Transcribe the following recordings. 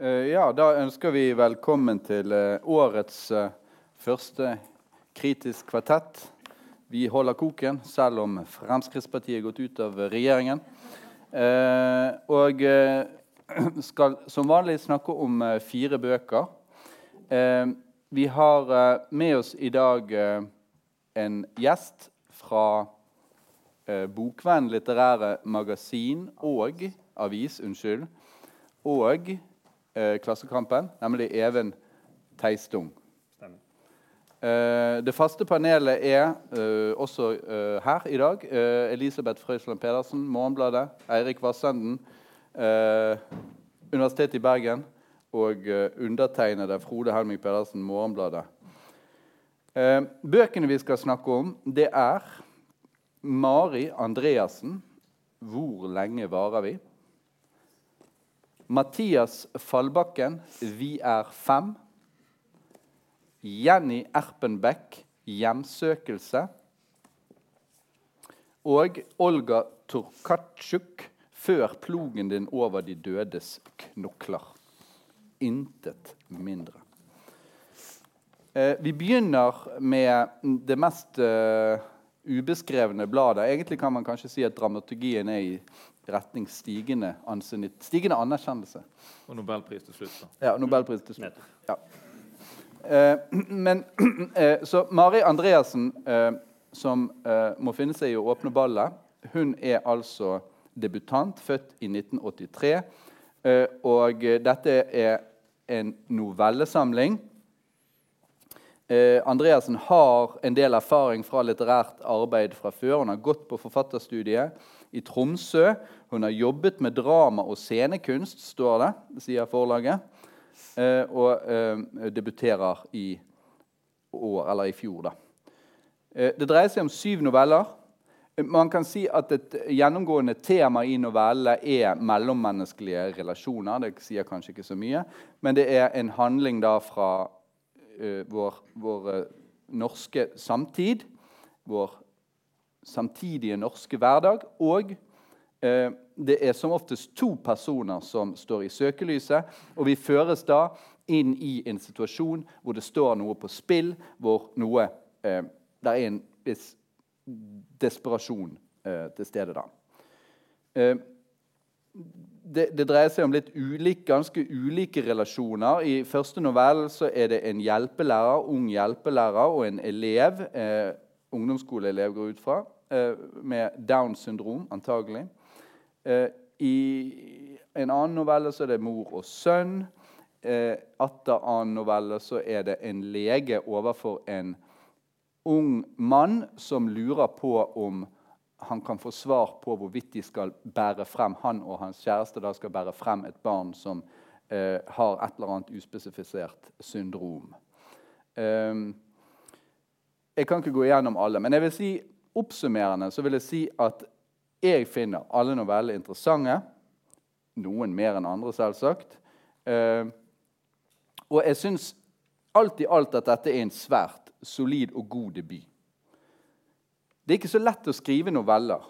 Eh, ja, da ønsker vi velkommen til eh, årets eh, første kritisk kvartett. Vi holder koken, selv om Fremskrittspartiet er gått ut av regjeringen. Og skal som vanlig snakke om fire bøker. vi har med oss i dag en gjest fra Bokvenn litterære magasin og avis, unnskyld, og eh, Klassekampen, nemlig Even Teistung. Eh, det faste panelet er eh, også eh, her i dag. Eh, Elisabeth Frøysland Pedersen, Morgenbladet. Eirik Vassenden, eh, Universitetet i Bergen. Og undertegnede Frode Helming Pedersen, Morgenbladet. bøkene vi skal snakke om, det er Mari Andreassen, 'Hvor lenge varer vi?' Mathias Fallbakken, 'Vi er fem'. Jenny Erpenbeck, 'Hjemsøkelse'. Og Olga Turkatsjuk, 'Før plogen din over de dødes knokler'. Intet mindre. Eh, vi begynner med det mest uh, ubeskrevne bladet. Egentlig kan man kanskje si at dramaturgien er i retning stigende, stigende anerkjennelse. Og nobelpris til slutt. da. Ja, nobelpris til slutt. Ja. Eh, men eh, Så Mari Andreassen, eh, som eh, må finne seg i å åpne ballet, hun er altså debutant, født i 1983. Eh, og dette er en novellesamling. Eh, Andreassen har en del erfaring fra litterært arbeid fra før. Hun har gått på forfatterstudiet i Tromsø. Hun har jobbet med drama og scenekunst, står det, sier forlaget. Eh, og eh, debuterer i år, eller i fjor, da. Eh, det dreier seg om syv noveller. Man kan si at Et gjennomgående tema i novellene er mellommenneskelige relasjoner. Det sier kanskje ikke så mye, men det er en handling da fra uh, vår, vår uh, norske samtid. Vår samtidige norske hverdag. Og eh, det er som oftest to personer som står i søkelyset. Og vi føres da inn i en situasjon hvor det står noe på spill, hvor noe eh, Det er en viss desperasjon eh, til stede da. Eh, det, det, dreier seg om litt ulike, ganske ulike relasjoner. I første novelle er det en hjelpelærer, ung hjelpelærer og en elev. Eh, ungdomsskoleelev går ut fra, eh, med Downs syndrom, antagelig. Eh, I en annen novelle så er det mor og sønn. Eh, atter annen novelle så er det en lege overfor en ung mann som lurer på om han kan få svar på hvorvidt de skal bære frem, han og hans kjæreste da skal bære frem et barn som har et eller annet uspesifisert syndrom. Um, jeg kan ikke gå igjennom alle, men jeg vil si oppsummerende så vil jeg si at jeg finner alle noveller interessante. Noen mer enn andre, selvsagt. Eh, og jeg syns alt i alt at dette er en svært solid og god debut. Det er ikke så lett å skrive noveller.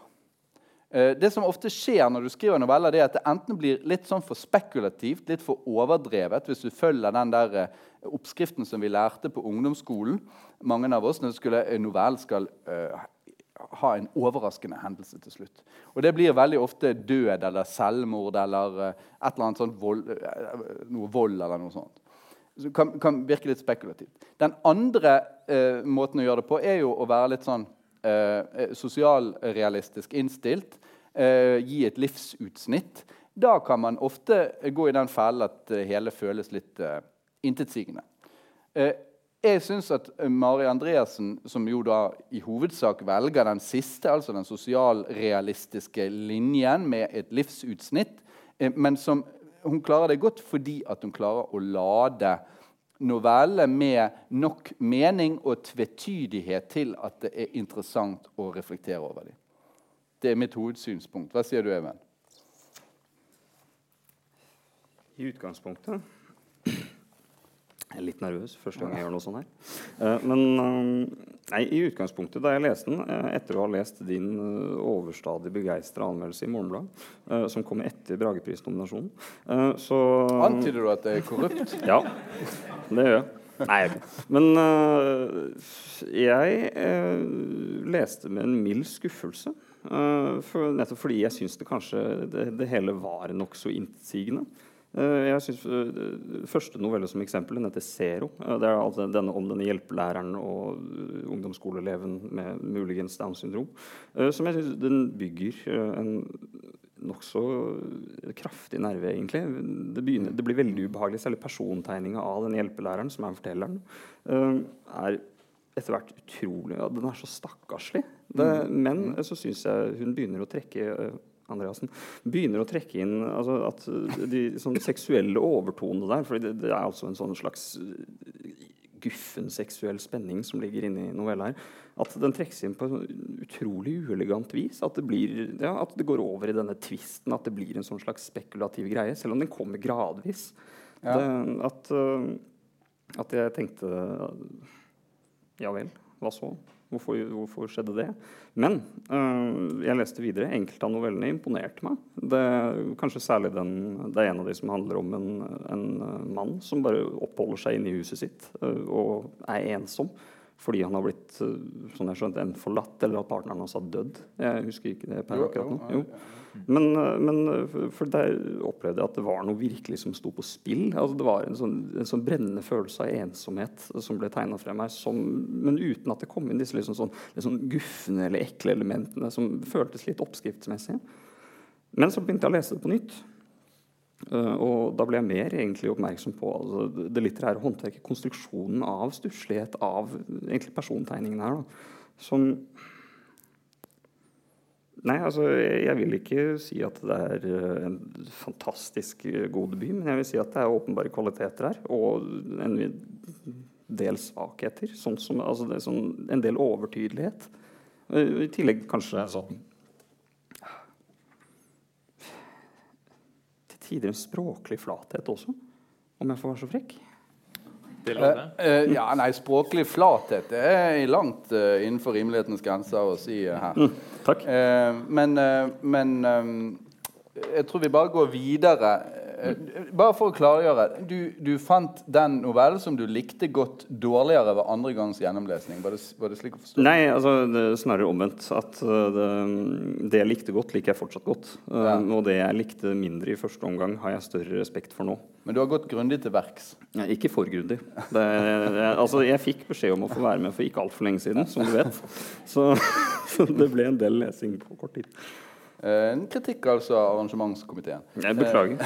Eh, det som ofte skjer når du skriver noveller, det er at det enten blir litt sånn for spekulativt, litt for overdrevet, hvis du følger den der eh, oppskriften som vi lærte på ungdomsskolen, mange av oss, når skulle, en novelle skal uh, ha en overraskende hendelse til slutt. Og Det blir veldig ofte død eller selvmord eller uh, et eller annet sånt vold, uh, noe vold eller noe sånt. Så kan, kan virke litt spekulativt. Den andre måten å gjøre det på er jo å være litt sånn eh, sosialrealistisk innstilt, eh, gi et livsutsnitt, da kan man ofte gå i den fellen at det hele føles litt eh, intetsigende. Eh, jeg syns at Mari Andreassen, som jo da i hovedsak velger den siste, altså den sosialrealistiske linjen med et livsutsnitt, eh, men som hun klarer det godt fordi at hun klarer å lade noveller med nok mening og tvetydighet til at det er interessant å reflektere over dem. Det er mitt hovedsynspunkt. Hva sier du, Even? I utgangspunktet Jeg er litt nervøs første gang jeg gjør noe sånt her. Eh, men eh, Nei, I utgangspunktet, da jeg leste den, eh, etter å ha lest din overstadig begeistra anmeldelse i Morgenbladet, som kom etter Brageprisnominasjonen, så Antyder du at det er korrupt? Ja, det gjør jeg. Nei. Men jeg leste med en mild skuffelse. For, nettopp fordi jeg syns det kanskje det, det hele var nokså intetsigende. Eh, jeg synes uh, Første novelle som eksempel den heter 'Zero'. Uh, det er altså denne om denne hjelpelæreren og ungdomsskoleeleven med muligens Downs syndrom. som jeg syns den bygger en nokså kraftig nerve, egentlig. Det, begynner, det, blir veldig ubehagelig. Særlig persontegninga av den hjelpelæreren, som er fortelleren, er etter hvert utrolig ja, Den er så stakkarslig. Det, mm. Men så syns jeg hun begynner å trekke Andreasen, begynner å trekke inn altså, at de sånn, seksuelle overtonene der For det, det, er altså en sånn slags eh, guffen seksuell spenning som ligger inne i novella her. At den trekkes inn på en utrolig uelegant vis. At det, blir, ja, at det går over i denne tvisten. At det blir en sånn slags spekulativ greie. Selv om den kommer gradvis. Ja. Det, at, uh, at jeg tenkte Ja vel, hva så? Hvorfor, hvorfor, skjedde det? Men øh, jeg leste videre. Enkelte av novellene imponerte meg. Det, kanskje særlig den, det er en av de som handler om en, en øh, mann som bare oppholder seg inne i huset sitt øh, og er ensom fordi han har blitt sånn jeg skjønte, en forlatt, eller at partneren hans har dødd. Jeg husker ikke det per akkurat nå. Jo. Men, men, for der opplevde jeg at det var noe virkelig som sto på spill. Altså, det var en sånn, en sånn, brennende følelse av ensomhet som ble tegna frem her. Som, men uten at det kom inn disse liksom sånn, liksom gufne eller ekle elementene som føltes litt oppskriftsmessige. Men så begynte jeg å lese det på nytt. Uh, og da ble jeg mer egentlig oppmerksom på altså, det litterære håndverket, konstruksjonen av stusslighet, av egentlig persontegningen her. Da, som Nei, altså jeg vil ikke si at det er eh, en fantastisk eh, god by, men jeg vil si at det er åpenbare kvaliteter her, og en del svakheter. Sånn som, altså det er sånn, en del overtydelighet. Eh, I tillegg kanskje sånn Til tider en språklig flathet også, om jeg får være så frekk. Uh, uh, ja, nei, språklig flathet det er langt uh, innenfor rimelighetens grenser å si her. Mm, takk. men, men um, jeg tror vi bare går videre Eh, bare for å klargjøre. Du, du, fant den novellen som du likte godt, dårligere ved andre gangs gjennomlesning? Var det, var det slik å forstå? Nei, altså, det er snarere omvendt. At eh, det, det, jeg likte godt, liker jeg fortsatt godt. Eh, ja. og det jeg likte mindre i første omgang, har jeg større respekt for nå. Men du har gått grundig til verks? Ja, ikke for grundig. Det, jeg, altså, jeg fikk beskjed om å få være med for ikke altfor lenge siden, som du vet. Så, så det ble en del lesing på kort tid. Eh, en kritikk altså av arrangementskomiteen. Jeg beklager.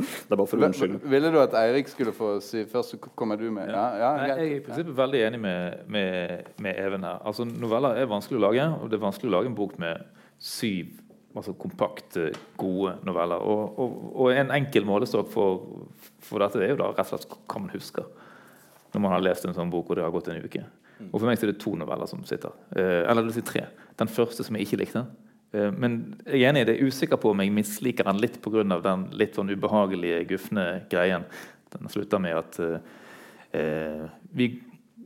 det er bare for å unnskylde. Ville du at Eirik skulle få si Først så kommer du med. Ja, ja, Nei, jeg er i prinsippet veldig enig med, med, med, Even her. Altså Noveller er vanskelig å lage, og det er vanskelig å lage en bok med syv altså kompakte, gode noveller. Og, og, og en enkel målestokk for, for, dette er jo da rett og slett hva man husker når man har lest en sånn bok og det har gått en uke. Og for meg så er det to noveller som sitter. Eh, eller det vil si tre. Den første som jeg ikke likte. Eh, men jeg er enig, i det er usikker på om jeg misliker den litt pga. den litt sånn ubehagelige, gufne greien. Den slutter med at eh, vi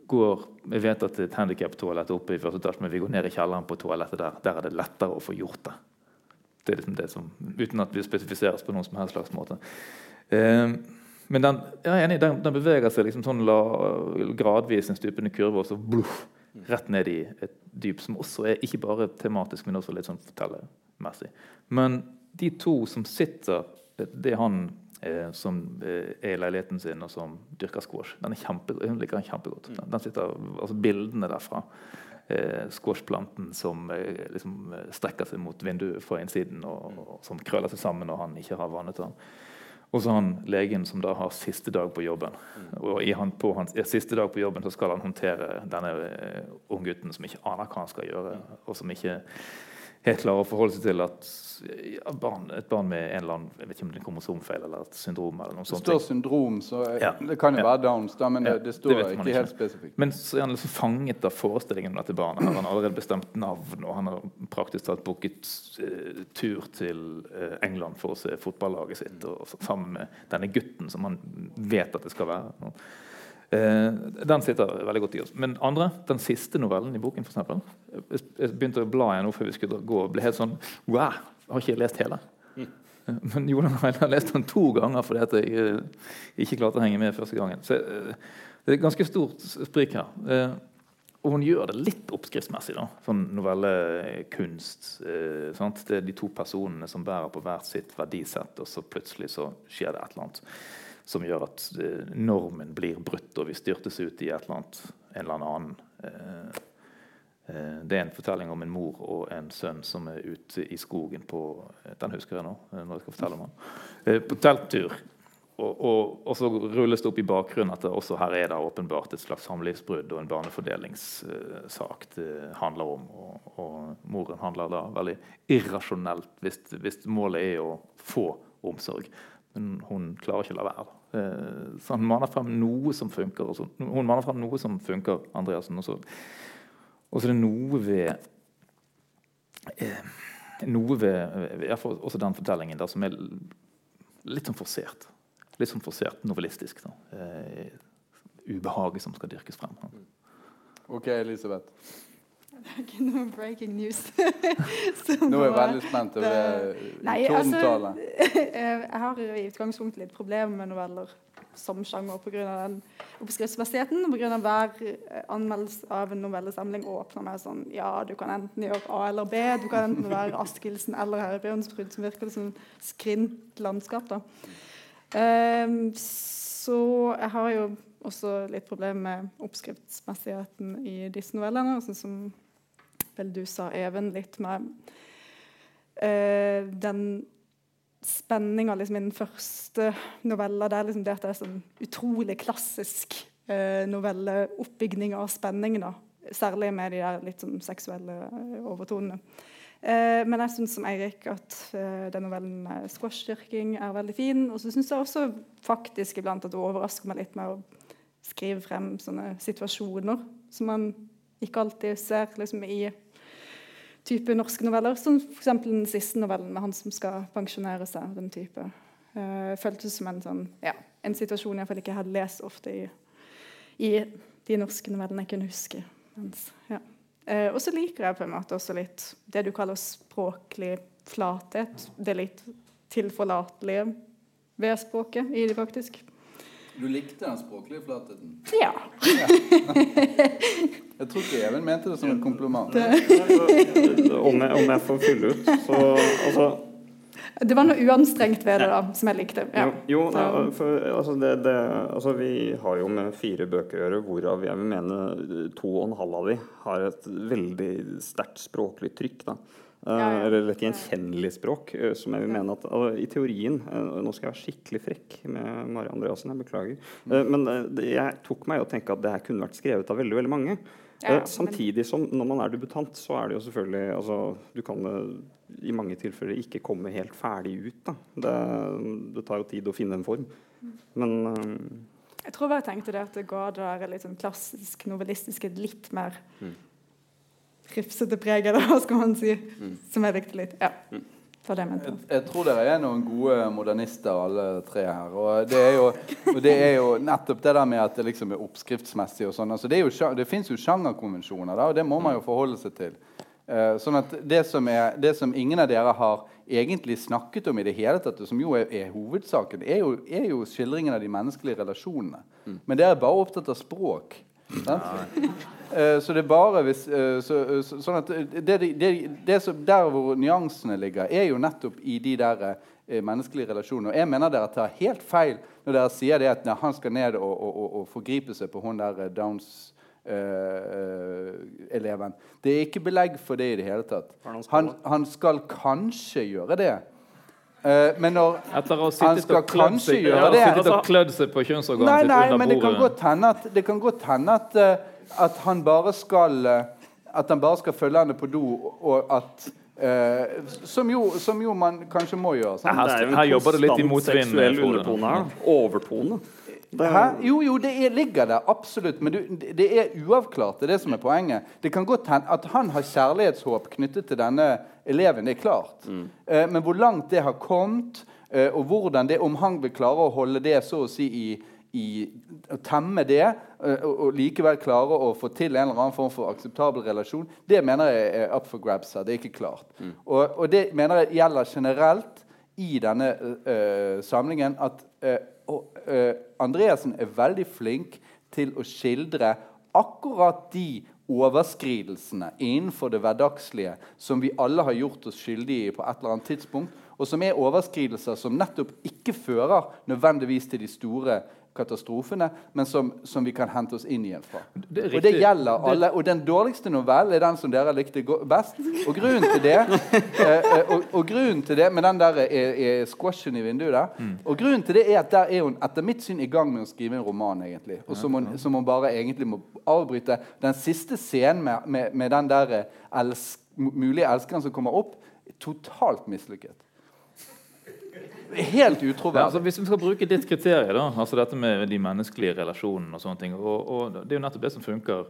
går Jeg vet at det er et handikaptoalett oppe i første etasje, men vi går ned i kjelleren på toalettet der. Der er det lettere å få gjort det. Det er liksom det som, Uten at vi spesifiseres på noen som helst slags måte. Eh, men den, jeg er enig, den, den beveger seg liksom sånn la, gradvis en stupende kurve, og så bluff, rett ned i et dyp som også er ikke bare tematisk, men også litt sånn fortellermessig. Men de to som sitter Det er han eh, som eh, er i leiligheten sin og som dyrker squash. Den er kjempe, hun liker den kjempegodt. Den, den sitter, altså Bildene derfra. Eh, squashplanten som eh, liksom, strekker seg mot vinduet fra innsiden og, og, som krøller seg sammen når han ikke har vannet den. Og så han legen som da har siste dag på jobben. Og han, på hans siste dag på jobben så skal han håndtere denne uh, unggutten som ikke aner hva han skal gjøre, og som ikke helt klarer å forholde seg til at ja, barn, et barn med en eller annen jeg vet ikke om det er kromosomfeil eller et syndrom eller noe sånt. Det står syndrom, så ja. det kan jo ja. være Downs, da, men det, det står det ikke helt spesifikt. Men så er han liksom fanget av forestillingen om dette barnet. Han har allerede bestemt navn, og han har praktisk talt booket uh, tur til uh, England for å se fotballaget sitt og, og sammen med denne gutten som han vet at det skal være. Eh, den sitter veldig godt i oss. Men andre, den siste novellen i boken, for eksempel, jeg, begynte å bla igjen før vi skulle gå og ble helt sånn Wow! Har ikke jeg lest hele? Mm. Men Jonan har lest den to ganger fordi at jeg eh, ikke klarte å henge med første gangen. Så eh, Det er et ganske stort sprik her. Eh, og hun gjør det litt oppskriftsmessig. da, Sånn novellekunst. Eh, det er de to personene som bærer på hvert sitt verdisett, og så plutselig så skjer det et eller annet som gjør at eh, normen blir brutt, og vi styrtes ut i et eller annet, en eller annen eh, eh, Det er en fortelling om en mor og en sønn som er ute i skogen på Den husker jeg nå. når jeg skal fortelle om den, På telttur. Og, og, og, så rulles det opp i bakgrunnen at også her er det åpenbart et slags samlivsbrudd og en barnefordelingssak det handler om. Og, og, moren handler da veldig irrasjonelt hvis, hvis målet er å få omsorg. Men hun klarer ikke å la være. Eh, så han maner frem noe som funker. Så, hun maner frem noe som funker, Andreassen. Og så, og så er det noe ved eh, Noe ved også den fortellingen der som er litt sånn forsert. Litt sånn forsert novellistisk. Da. Eh, ubehaget som skal dyrkes frem. OK, Elisabeth. Det er ikke noe breaking news. Nå er jeg veldig spent over tordentale. Altså, jeg har i utgangspunktet litt problemer med noveller som sjanger pga. den oppskriftsmessigheten. Pga. hver anmeldelse av en novellesamling åpner meg sånn Ja, du kan enten gjøre A eller B. Du kan enten være Askildsen eller Herrebjørnsbrud, som virker som skrint landskap. da. Um, så jeg har jo også litt problemer med oppskriftsmessigheten i disse novellene. Sånn som vel du sa, Even, litt med uh, den spenninga liksom, i den første novella. Det er liksom det at det er sånn utrolig klassisk uh, novelleoppbygning av spenning. da. Særlig med de der litt sånn seksuelle uh, overtonene. Uh, men jeg syns som Eirik at uh, den novellen med squashstyrking er veldig fin. Og så syns jeg også faktisk iblant at det overrasker meg litt med å skrive frem sånne situasjoner som man ikke alltid ser liksom, i type norske noveller. Som f.eks. den siste novellen med han som skal pensjonere seg. den type. Uh, føltes som en, sånn, ja, en situasjon jeg ikke hadde lest ofte i, i, de norske novellene jeg kunne huske. Ja. uh, og så liker jeg på en måte også litt det du kaller språklig flathet. Det litt tilforlatelige ved språket i det, faktisk. Du likte den språklige flatheten? Ja. ja. jeg tror ikke Even mente det som en kompliment. om, jeg, om jeg får fylle ut, så altså det var noe uanstrengt ved det da, som jeg likte. Ja. Jo, nei, for, altså, det, det, altså, Vi har jo med fire bøker å gjøre, hvorav jeg vil mene to og en halv av de har et veldig sterkt språklig trykk. da. Ja, ja. Eh, eller et gjenkjennelig språk. Eh, som jeg vil mene at I teorien eh, Nå skal jeg være skikkelig frekk med Mari Andreassen, jeg beklager. Mm. Men jeg tok meg å tenke at det her kunne vært skrevet av veldig veldig mange. Ja, Samtidig som når man er debutant, så er det jo selvfølgelig altså, Du kan i mange tilfeller ikke komme helt ferdig ut. Det, det, tar jo tid å finne en form. Mm. Men Jeg tror bare jeg tenkte det at det ga det der litt sånn klassisk novellistiske litt mer mm rufsete preg, eller hva skal man si, mm. som jeg likte litt. Ja. Mm. Jeg, jeg, tror dere er noen gode modernister, alle tre her. Og det er jo, det er jo nettopp det der med at det liksom er oppskriftsmessig. og sånn. Altså det, er det fins jo sjangerkonvensjoner, og det må man jo forholde seg til. Uh, sånn at det som, er, det som, ingen av dere har egentlig snakket om i det hele tatt, som jo er, er hovedsaken, er jo, er jo, skildringen av de menneskelige relasjonene. Mm. Men dere er bare opptatt av språk. Uh, så det er bare hvis uh, så, uh, så, sånn at det, det, det Der hvor nyansene ligger, er jo nettopp i de der menneskelige relasjonene. Og jeg mener dere tar helt feil når dere sier det at han skal ned og, og, og, forgripe seg på hun der Downs-eleven. det er ikke belegg for det i det hele tatt. Han, han skal kanskje gjøre det. Uh, men når han skal kanskje gjøre det og klødd seg på kjønnsorganet nei, nei, bordet. Det kan godt hende at, det kan godt hende at, uh, at han bare skal uh, At han bare skal følge henne på do, og at som jo, som, jo, man kanskje må gjøre. Sant? Her, her jobber det litt i motvind. Overtone. her. Overtone. Jo, jo, det er, ligger der, absolutt. Men du, det er uavklart. Det er det som er poenget. Det kan godt hende at han har kjærlighetshåp knyttet til denne eleven. det er klart. Mm. Eh, men hvor langt det har kommet, eh, og hvordan det, om han vil klare å holde det så å si i, i å temme det eh, og, og likevel klare å få til en eller annen form for akseptabel relasjon, det mener jeg er up for grabs her. Det er ikke klart. Og, og, det mener jeg gjelder generelt i denne uh, samlingen. At uh, og, uh, Andreassen er veldig flink til å skildre akkurat de overskridelsene innenfor det hverdagslige som vi alle har gjort oss skyldige i på et eller annet tidspunkt, og som er overskridelser som nettopp ikke fører nødvendigvis til de store katastrofene, men som, som, vi kan hente oss inn igjen fra. Det og det gjelder alle. Og den dårligste novellen er den som dere likte best. Og grunnen til det eh, eh, og, og, grunnen til det med den der er, er squashen i vinduet der mm. Og grunnen til det er at der er hun etter mitt syn i gang med å skrive en roman, egentlig. Og som hun, som hun bare egentlig må avbryte. Den siste scenen med, med, med den der elsk, mulige elskeren som kommer opp, totalt mislykket. Helt utroverdig. Ja, altså, hvis vi skal bruke ditt kriterium, altså dette med de menneskelige relasjonene og sånne ting, og, og Det er jo nettopp det som funker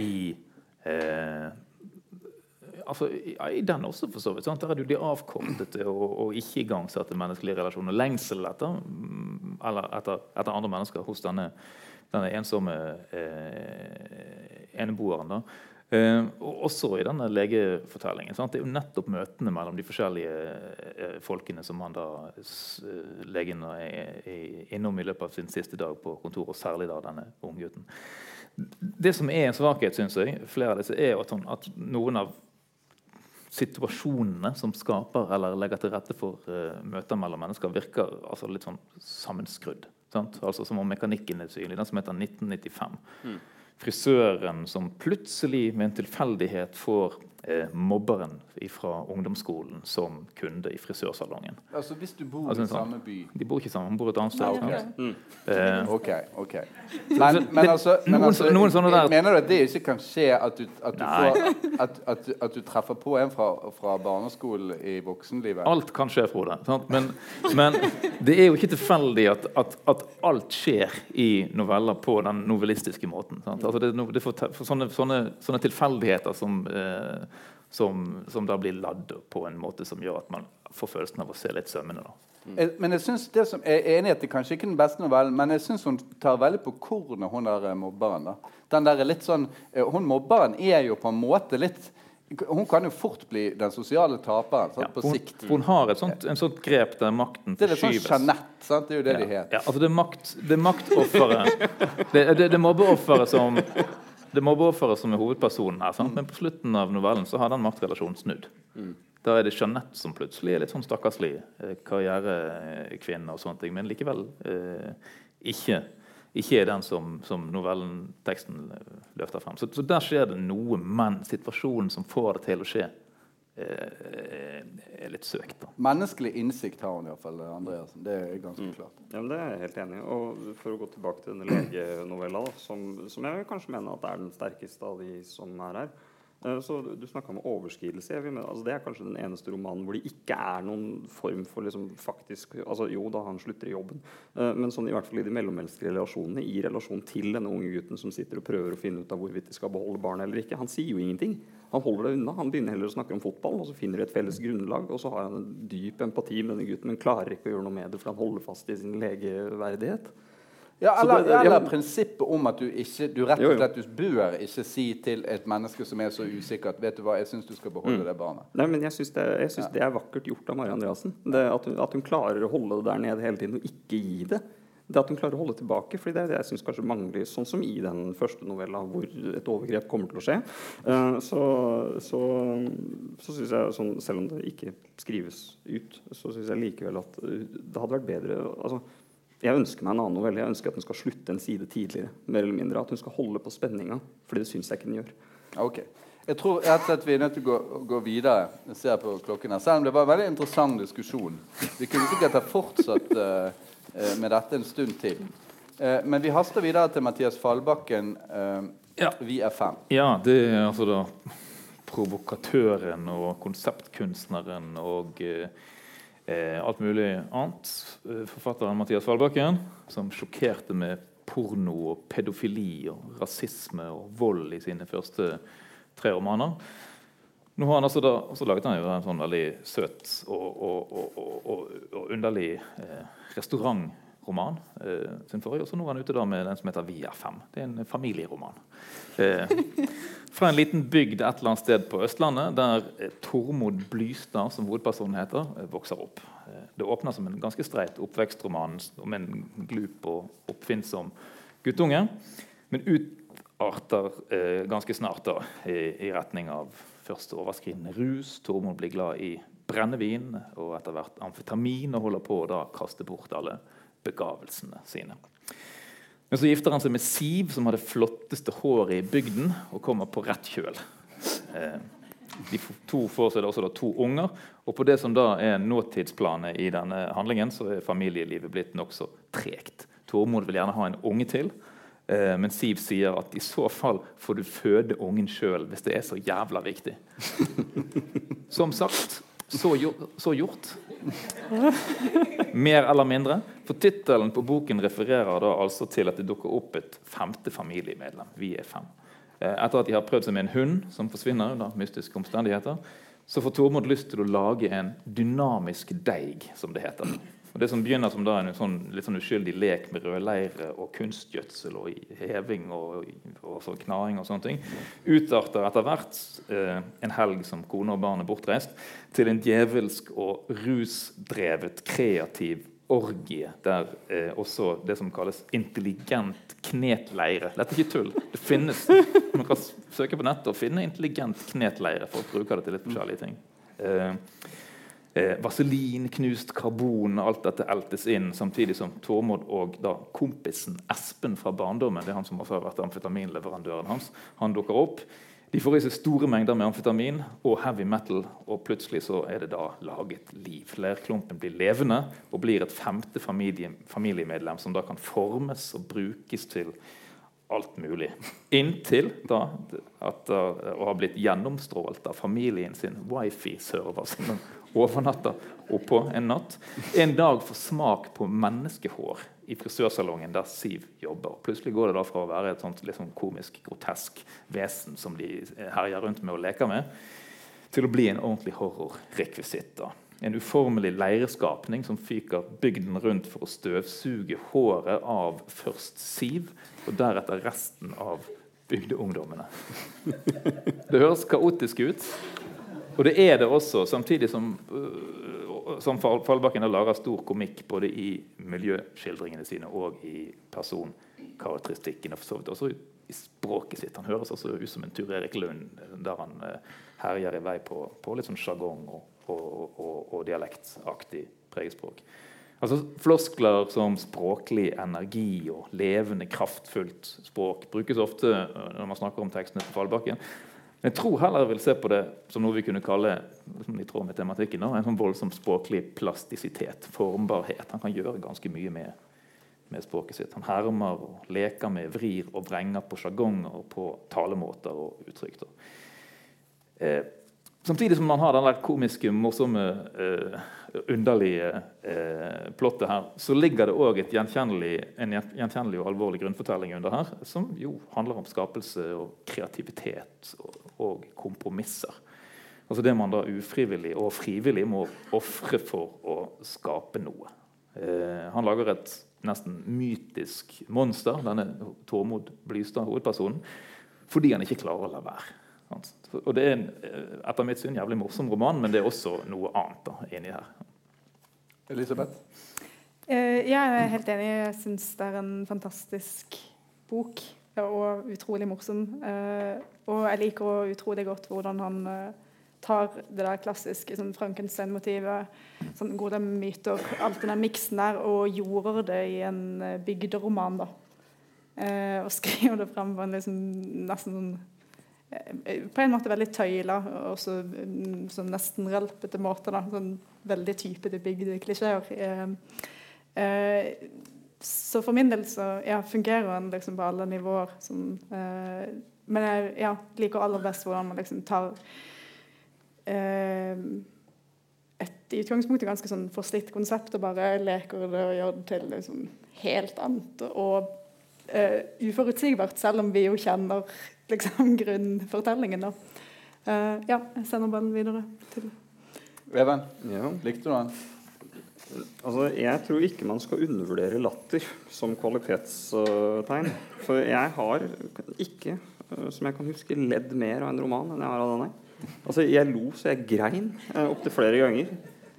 i eh, altså, i, i, den også, for så vidt. Sant? Der er det jo de avkortede og, og ikke igangsatte menneskelige relasjoner. Lengsel etter, mm, etter, etter, andre mennesker hos denne, denne ensomme eh, eneboeren. da og også i denne legefortellingen. Sant? Det er jo nettopp møtene mellom de forskjellige uh, folkene som han da uh, legen er, innom i løpet av sin siste dag på kontoret, og særlig da denne unggutten. Det som er en svakhet, syns jeg, flere av disse, er at, hun, at, noen av situasjonene som skaper eller legger til rette for møter mellom mennesker, virker altså litt sånn sammenskrudd. Sant? Altså Som om mekanikken er synlig. Den som heter 1995. Mm frisøren som plutselig med en tilfeldighet får mobberen fra ungdomsskolen som kunde i frisørsalongen. Altså Hvis du bor altså, i samme by De bor ikke sammen, de bor et annet sted. Okay. Mm. Eh, ok, ok. Men, men altså, men altså noen sånne der, Mener du at det ikke kan skje at du, at du, får, at, at, at du treffer på en fra, fra, barneskolen i voksenlivet? Alt kan skje, Frode. Men, men, det er jo ikke tilfeldig at, alt skjer i noveller på den novellistiske måten. Altså det, det for, for sånne, sånne, sånne, tilfeldigheter som eh, som, som, da blir ladd på en måte som gjør at man får følelsen av å se litt sømmende. Mm. Men jeg synes det som er enig at det kanskje ikke er den beste novellen, men jeg syns hun tar veldig på kornet, hun der eh, mobberen. da. Den der litt sånn, eh, hun Mobberen er jo på en måte litt hun kan jo fort bli den sosiale taperen ja, på hun, sikt. Hun har et sånt, en sånt grep der makten forskyves. Det er litt sånn Jeanette. sant? Det er jo det ja, de heter. Ja, altså det er, makt, det er maktofferet det, det, det mobbeofferet som det mobbeofferet som er hovedpersonen her. Sant? Men på slutten av novellen så har den maktrelasjonen snudd. Mm. Da er det Jeanette som plutselig er litt sånn stakkarslig eh, karrierekvinne, og sånne ting, men likevel eh, ikke, ikke, er den som, som novellenteksten eh, løfter frem. Så, så, der skjer det noe, men situasjonen som får det til å skje, er litt søkt. Da. Menneskelig innsikt har hun iallfall, Andreassen. Det er ganske mm. klart. Ja, Det er jeg helt enig i. Og For å gå tilbake til denne legenovella, som, som, jeg kanskje mener at er den sterkeste av de som er her. Eh, så Du snakka om overskridelse. Altså det er kanskje den eneste romanen hvor det ikke er noen form for liksom faktisk altså Jo da, han slutter i jobben, eh, men sånn i hvert fall i de mellommenneskelige relasjonene, i relasjon til denne unge gutten som sitter og prøver å finne ut av hvorvidt de skal beholde barnet eller ikke. Han sier jo ingenting. Han holder det unna. Han begynner heller å snakke om fotball, og så finner de et felles grunnlag. Og så har han en dyp empati med denne gutten, men klarer ikke å gjøre noe med det, for han holder fast i sin legeverdighet. Ja, eller, det, eller prinsippet om at du ikke du rett og slett du bør ikke si til et menneske som er så usikkert Vet du hva, jeg syns du skal beholde mm. det barnet. Nei, men Jeg syns det, ja. det, er vakkert gjort av Mari Andreassen. At at, hun, klarer å holde det der nede hele tiden og ikke gi det. Det at hun klarer å holde tilbake. fordi det er det jeg synes kanskje mangler, sånn som i den første novella, hvor et overgrep kommer til å skje. Uh, så så, så syns jeg, sånn, selv om det ikke skrives ut, så syns jeg likevel at det hadde vært bedre altså, jeg ønsker meg en annen novelle. Jeg ønsker at den skal slutte en side tidligere. mer eller mindre, At hun skal holde på spenninga. For det syns jeg ikke den gjør. Ok. Jeg tror rett og slett vi er nødt til å gå, gå videre. Jeg ser på klokken her. Selv om det var en veldig interessant diskusjon. Vi kunne sikkert ha fortsatt uh, med dette en stund til. Uh, men vi haster videre til Mathias Fallbakken. Uh, ja. Vi er fem. Ja, det er altså da provokatøren og konseptkunstneren og eh, alt mulig annet. Eh, forfatteren Mathias Fallbakken, som sjokkerte med porno og pedofili og rasisme og vold i sine første tre romaner. Nå har han altså da, så laget han jo en sånn veldig søt og, og, og, og underlig eh, restaurantroman roman. Eh, sin forrige, og så nå er han ute da med den som heter 'Vi er fem'. Det er en familieroman. Eh, fra en liten bygd et eller annet sted på Østlandet, der eh, Tormod Blystad, som hovedpersonen heter, vokser opp. Det åpner som en ganske streit oppvekstroman om en glup og oppfinnsom guttunge, men utarter ganske snart da, i, i retning av først overskridende rus. Tormod blir glad i brennevin og etter hvert amfetamin og holder på å da kaste bort alle begavelsene sine. Men så gifter han seg med Siv, som har det flotteste håret i bygden, og kommer på rett kjøl. Eh, de to får seg også to unger, og på det som da er nåtidsplanet i denne handlingen, så er familielivet blitt nokså tregt. Tormod vil gjerne ha en unge til, eh, men Siv sier at i så fall får du føde ungen sjøl hvis det er så jævla viktig. Som sagt, så, så gjort. Mer eller mindre. For tittelen på boken refererer da altså til at det dukker opp et femte familiemedlem. Vi er fem. Eh, Etter at de har prøvd seg med en hund som forsvinner under mystiske omstendigheter, så får Tormod lyst til å lage en dynamisk deig, som det heter. Og Det som begynner som da en sånn, litt sånn uskyldig lek med rødleire og kunstgjødsel og heving og, og sånn knaing og sånne ting, utarter etter hvert eh, en helg som kone og barn er bortreist, til en djevelsk og rusdrevet kreativ orgie der eh, også det som kalles intelligent knetleire Dette er ikke tull. Det finnes. Man kan søke på nettet og finne intelligent knetleire. Folk bruker det til litt forskjellige ting. Eh, eh, vaselin, knust karbon, alt dette eltes inn, samtidig som Tormod og da kompisen Espen fra barndommen, det er han som har har vært amfetaminleverandøren hans, han dukker opp. De får i seg store mengder med amfetamin og heavy metal, og plutselig så er det da laget liv. Leirklumpen blir levende og blir et femte familie, familiemedlem som da kan formes og brukes til alt mulig. Inntil da at uh, å ha blitt gjennomstrålt av familien sin wifi-server som den overnatter oppå en natt. En dag får smak på menneskehår i frisørsalongen der Siv jobber. Plutselig går det da fra å være et sånt sånn komisk, grotesk vesen som de herjer rundt med og leker med, til å bli en ordentlig horrorrekvisitt. En uformelig leireskapning som fyker bygden rundt for å støvsuge håret av først Siv, og deretter resten av bygdeungdommene. Det høres kaotisk ut, og det er det også, samtidig som, øh, som Fallbakken har lager stor komikk både i miljøskildringene sine og i personkarakteristikken. Og for så vidt også i språket sitt. Han høres også ut som en Tur Erik Lund, der han eh, herjer i vei på, på litt sånn sjargong og, og, og, og dialektaktig pregespråk. Altså, floskler som språklig energi og levende, kraftfullt språk brukes ofte øh, når man snakker om tekstene til Fallbakken. Jeg tror heller jeg vil se på det som noe vi kunne kalle i tråd med tematikken, en sånn voldsom språklig plastisitet, formbarhet. Han kan gjøre ganske mye med, med språket sitt. Han hermer og leker med, vrir og vrenger på sjargonger på talemåter og uttrykk. Eh, samtidig som man har den der komiske, morsomme, uh, underlige uh, plottet her, så ligger det òg en gjenkjennelig og alvorlig grunnfortelling under her, som jo handler om skapelse og kreativitet og, og kompromisser. Altså det man da ufrivillig og frivillig må ofre for å skape noe. Uh, han lager et nesten mytisk monster, denne Tormod Blystad, hovedpersonen, fordi han ikke klarer å la være. Og Det er en, eh, etter mitt syn jævlig morsom roman, men det er også noe annet da, inni her. Elisabeth? Eh, jeg er helt enig. Jeg syns det er en fantastisk bok. Og utrolig morsom. Eh, og jeg liker også utrolig godt hvordan han tar det der klassiske sånn Frankenstein-motivet, sånn gode myter, alt den der miksen der, og jorder det i en bygderoman. da. Eh, og skriver det frem på en liksom, nesten sånn på en måte veldig tøyla og så, mm, sånn nesten rølpete måter. da, sånn Veldig typete bygdeklisjeer. Eh, eh, så for min del så ja, fungerer den liksom på alle nivåer. Sånn, eh, men jeg ja, liker aller best hvordan man liksom tar eh, et i utgangspunktet ganske sånn forslitt konsept og bare leker det og gjør det til liksom helt annet. Og eh, uforutsigbart, selv om vi jo kjenner liksom grunnfortellingen. da. Uh, ja, jeg sender ballen videre til Even, Ja. likte du den? Altså, jeg tror ikke man skal undervurdere latter som kvalitetstegn. For jeg har ikke, eh, som jeg kan huske, ledd mer av en roman enn jeg har av denne. Altså, jeg lo så jeg grein uh, opptil flere ganger.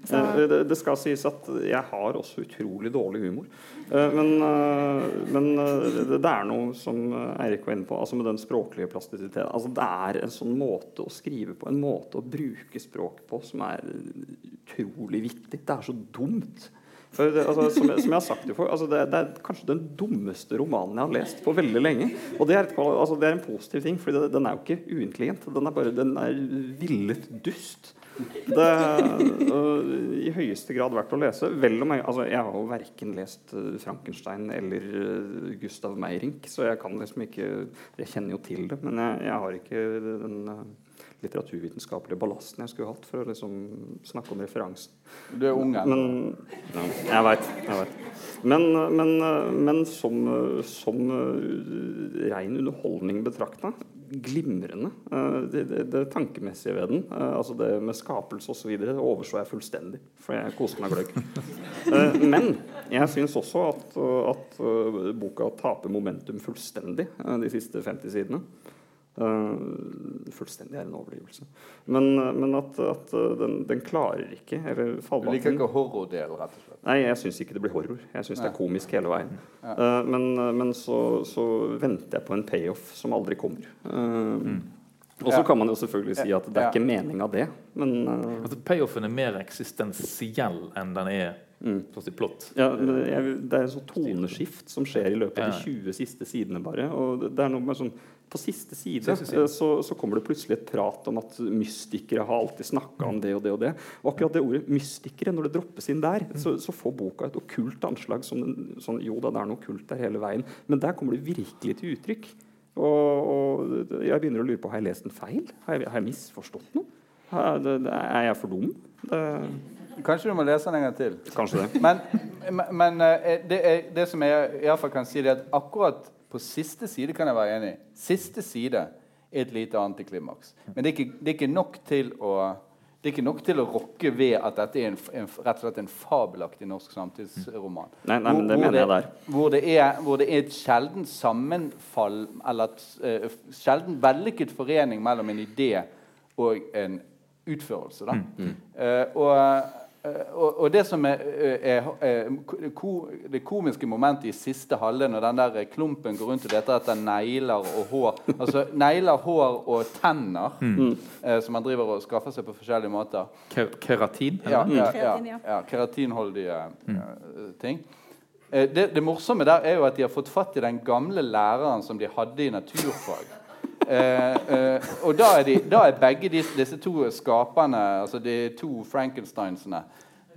Eh, det, det skal sies at jeg har også utrolig dårlig humor. Eh, men, eh, men det, er noe som Eirik var inne på, altså med den språklige plastisiteten. Altså det er en sånn måte å skrive på, en måte å bruke språk på, som er utrolig vittig. Det er så dumt. Det, altså, som, jeg, som, jeg, har sagt det, for, altså, det, det, er kanskje den dummeste romanen jeg har lest på veldig lenge. Og det er, et, altså, det er en positiv ting, for den er jo ikke uintelligent. Den er bare den er villet dust. Det uh, i høyeste grad vært å lese. Vel om jeg, altså, jeg har jo verken lest uh, Frankenstein eller uh, Gustav Meyrink, så jeg kan liksom ikke Jeg kjenner jo til det, men jeg, jeg har ikke den litteraturvitenskapelige ballasten jeg skulle hatt for å liksom snakke om referansen. Du er ung ennå. Ja, jeg veit. Men, men, men, som, som ren underholdning betrakta glimrende. Det, det, det, tankemessige ved den, altså det med skapelse osv., overså jeg fullstendig. For jeg koste meg gløgg. Eh, men jeg syns også at, at boka taper momentum fullstendig eh, de siste 50 sidene. Uh, fullstendig er en overdrivelse. Men, men at, at den, den, klarer ikke eller Du liker ikke horrordelen, rett og slett? Nei, jeg syns ikke det blir horror. Jeg syns det er komisk hele veien. Ja. Uh, men, men så, så, venter jeg på en payoff som aldri kommer. Uh, mm. Og så ja. kan man jo selvfølgelig si at det er ja. ikke meninga, det. Men altså, Payoffen er mer eksistensiell enn den er mm. plott. Ja, det er, det er et sånt toneskift som skjer i løpet av de 20 siste sidene, bare. Og det er noe med sånn på siste side eh, så, så, kommer det plutselig et prat om at mystikere har alltid snakka om det og det og det. Og akkurat det ordet 'mystikere', når det droppes inn der, så, så får boka et okkult anslag. Som den, sånn, jo da, det er noe okkult der hele veien, men der kommer det virkelig til uttrykk. Og, og jeg begynner å lure på har jeg lest den feil. Har jeg, har jeg misforstått noe? Har, det, det, er jeg for dum? Det, Kanskje du må lese den en gang til. Kanskje det. Men, men eh, det, er, det, som jeg iallfall kan si, det er at akkurat på siste side kan jeg være enig. Siste side er et lite antiklimaks. Men det er, ikke, det er ikke nok til å det er ikke nok til å rokke ved at dette er en, en, rett og slett en fabelaktig norsk samtidsroman. Nei, nei, men det hvor, mener jeg der. Hvor det, er, hvor det er et sjelden sammenfall, eller et uh, sjelden vellykket forening mellom en idé og en utførelse. Da. Mm, mm. Uh, og og, og, det som er, eh, er, er ko, det komiske momentet i siste halvdel, når den der klumpen går rundt og leter etter negler og hår Altså negler, hår og tenner mm. eh, som man driver og skaffer seg på forskjellige måter. Keratin? Ja, ja, ja, ja, keratinholdige mm. ting. Eh, det, det morsomme der er jo at de har fått fatt i den gamle læreren som de hadde i naturfag. Eh, eh, og da er, de, da er begge disse, disse, to skaperne, altså de to Frankensteinsene,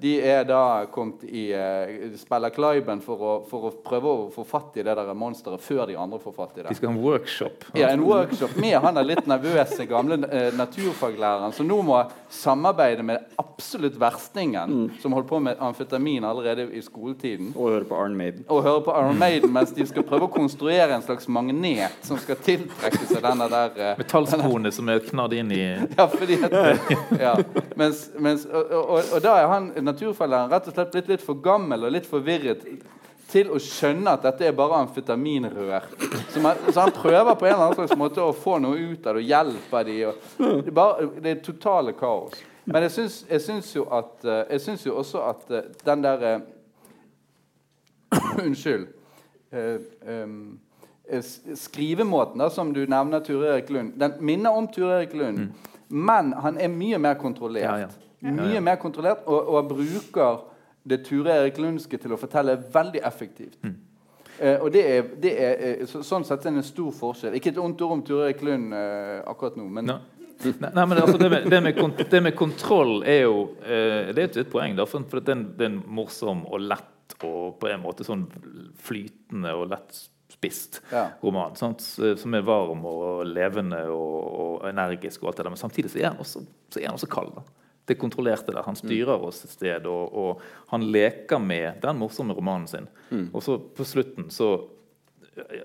de er da kommet i uh, spiller Kleiben for for å, prøve å få fatt i det der monsteret før de andre får fatt i det. De skal ha en workshop. Ja, en workshop med han er litt nervøse gamle uh, naturfaglæreren som nå må samarbeide med absolutt verstingen, mm. som holdt på med amfetamin allerede i skoletiden. Og høre på Arn Maiden. Og høre på Arn Maiden Mens de skal prøve å konstruere en slags magnet som skal tiltrekke seg denne der uh, Metallsporene som er knadd inn i Ja, fordi at, ja. Mens, mens, og, og, og, da er han naturfelleren rett og slett blitt litt for gammel og litt forvirret til å skjønne at dette er bare amfetaminrør. Så, man, så, han prøver på en eller annen slags måte å få noe ut av det og hjelpe dem. Det, bare, det er totale kaos. Men jeg syns, jeg syns jo at eh, Jeg syns jo også at eh, den derre uh, Unnskyld. Uh, um, skrivemåten da, som du nevner Ture Erik Lund, den minner om Ture Erik Lund, mm. men han er mye mer kontrollert. Ja, ja. Mye mer kontrollert, og, og bruker det Ture Erik Lundske til å fortelle veldig effektivt. Mm. Eh, og det er, det er, eh, så, sånn sett en stor forskjell. Ikke et ondt ord om Ture Erik Lund eh, akkurat nå, men no. Nei, men altså, det, med, det, med kont det, med, kontroll er jo eh, Det er et, et poeng. Da, for, for det, er en, morsom og lett og på en måte sånn flytende og lett spist ja. roman. Sant? Som er varm og levende og, og, energisk, og alt det der. Men samtidig så er den også, så er også kald. da det kontrollerte der. Han styrer mm. oss et sted, og, og, han leker med den morsomme romanen sin. Mm. Og så på slutten så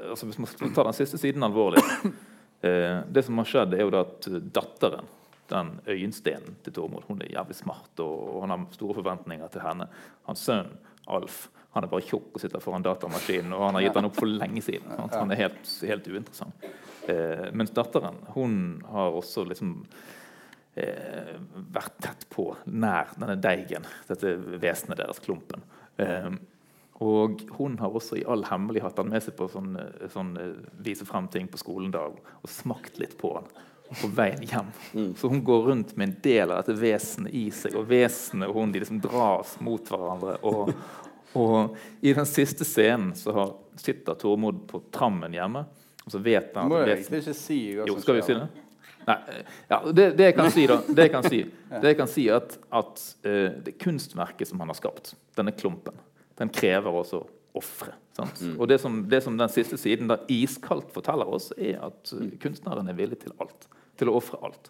altså Hvis man tar den siste siden alvorlig eh, Det som har skjedd, er jo da at datteren den øyenstenen til Tormod. Hun er jævlig smart, og, og han har store forventninger til henne. Hans sønn Alf han er bare tjukk og sitter foran datamaskinen, og han har gitt han opp for lenge siden. Sant? Han er helt, helt uinteressant. Eh, mens datteren hun har også liksom eh, vært tett på, nær denne deigen, dette vesenet deres, klumpen. Eh, og hun har også i all hemmelighet hatt han med seg på sånn, sånn vise frem ting på skolen da, og smakt litt på han på veien hjem. Mm. Så hun går rundt med en del av dette vesenet i seg, og vesenet og hun de liksom dras mot hverandre. Og, og i den siste scenen så har, sitter Tormod på trammen hjemme. Og så vet han Må jeg ikke si hva jo, skal vi si det? Nei, ja, det, det, jeg kan si, da Det jeg kan si, det jeg kan si at, at uh, det kunstverket som han har skapt, denne klumpen, den krever også ofre. Mm. Og det som, det som, den siste siden da iskaldt forteller oss, er at uh, kunstneren er villig til alt. Til å ofre alt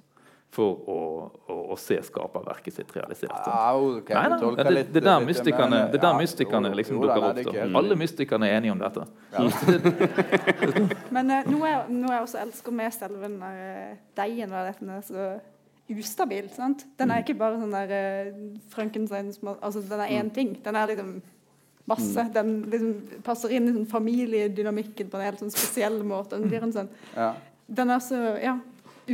for å, å, å, se skaperverket sitt realisert. Ah, okay. nei, nei, det, det, der mystikerne, det der mystikerne liksom dukker opp. Da. Alle mystikerne er enige om dette. Ja. Men uh, noe, jeg, noe, jeg, også elsker med selve uh, deigen, er at den er så ustabil. Sant? Den er mm. ikke bare sånn der uh, Frankenstein altså, Den er én mm. ting. Den er liksom masse. Mm. Den liksom passer inn i sånn familiedynamikken på en helt sånn spesiell måte. Den blir en sånn ja. Den er så Ja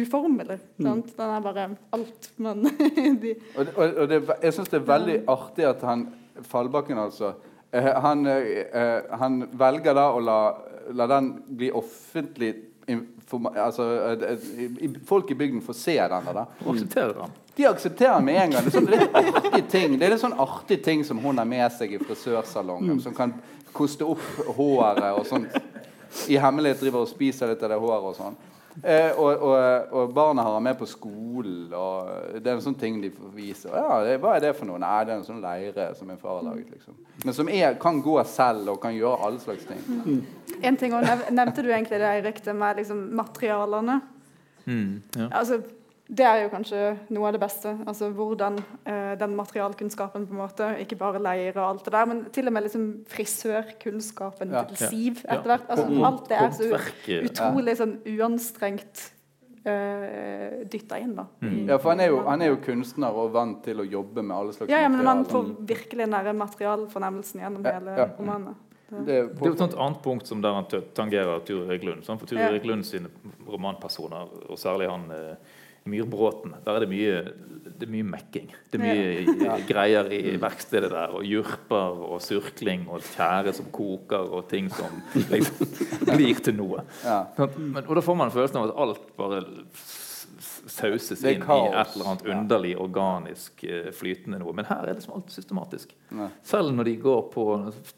uformelig. Mm. Den er bare alt men de. Og, og, og det, jeg syns det er veldig artig at han Fallbakken, altså eh, han, eh, han, velger da å la, la den bli offentlig altså, eh, Folk i bygden får se den. Da. Aksepterer han. De aksepterer med en gang. Det er sånn litt artig ting Det er litt sånn artig ting som hun har med seg i frisørsalongen. Mm. Som kan koste opp håret og sånn. I hemmelighet driver og spiser litt av det håret og sånn. Eh, og, og, og, barna har han med på skolen. Og det er en sånn ting de får vise. Ja, det, hva er det for noe? Nei, det er en sånn leire som min far har laget. Liksom. Men som er, kan gå selv og kan gjøre alle slags ting. Mm. En ting, og Nevnte du egentlig det, Eirik, med liksom, materialene? Mm, ja. altså, det er jo kanskje noe av det beste. altså Hvordan eh, den materialkunnskapen på en måte, Ikke bare leire og alt det der, men til og med liksom frisørkunnskapen ja, til Siv etter hvert. altså Alt det er så utrolig sånn uanstrengt uh, dytta inn. da. Mm. Ja, for han er, jo, han er, jo, kunstner og vant til å jobbe med alle slags ja, ja, men Man får virkelig nære materialfornemmelsen gjennom ja, hele ja. romanen. Det, det, er jo et annet punkt som der han tangerer Ture Erik For Ture Erik Lund sine romanpersoner, og særlig han eh, Myrbråten. Der er det mye, det er mye mekking. Det er mye ja. greier i verkstedet der. Og jurper og surkling og tjære som koker og ting som liksom blir til noe. Ja. Men, og da får man følelsen av at alt bare sauses inn i et eller annet underlig, organisk, eh, flytende noe. Men her er det liksom alt systematisk. Nei. Selv når de går på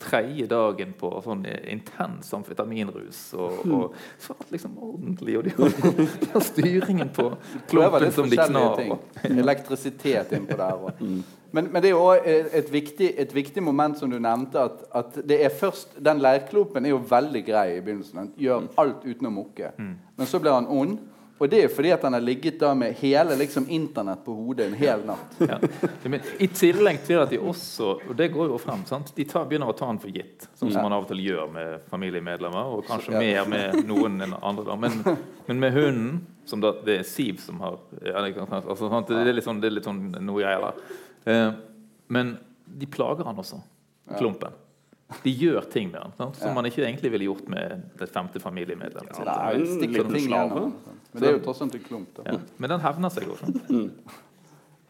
tredje dagen på sånn intens amfetaminrus, og, mm. og så er det liksom ordentlig, og de har, de har styringen på klumpen som de knar. Elektrisitet innpå der. Og. Mm. Men, men, det er jo et viktig, et viktig moment som du nevnte. At, at det er først, Den leirklopen er jo veldig grei i begynnelsen. Den gjør mm. alt uten å mukke. Mm. Men så blir han ond. Og det er fordi at han har ligget da med hele liksom, Internett på hodet en hel natt. Ja. Men I tillegg til at de også Og det går jo frem. sant? De tar, begynner å ta han for gitt. Sånn som ja. man av og til gjør med familiemedlemmer. Og kanskje ja. mer med noen enn andre. da. Men, men med hunden, som da, det er Siv som har altså, Det er litt sånn, det er litt sånn noe greier der. Eh, men de plager han også. Klumpen. De gjør ting med den sant? som man ikke egentlig ville gjort med det femte familiemedlem. Ja, det er en liten slave. Men det er jo tross alt en klump. Ja. Men den hevner seg også. Mm.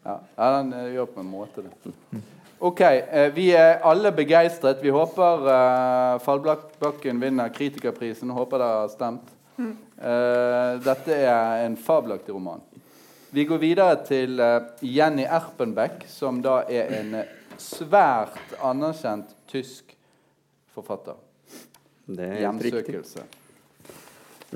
Ja. den uh, gjør på en måte det. Ok, uh, vi er alle begeistret. Vi håper uh, Fallbakken vinner kritikerprisen. Håper det har stemt. Uh, dette er en fabelaktig roman. Vi går videre til Jenny Erpenbeck, som da er en svært anerkjent tysk forfatter. Det er Hjemsøkelse.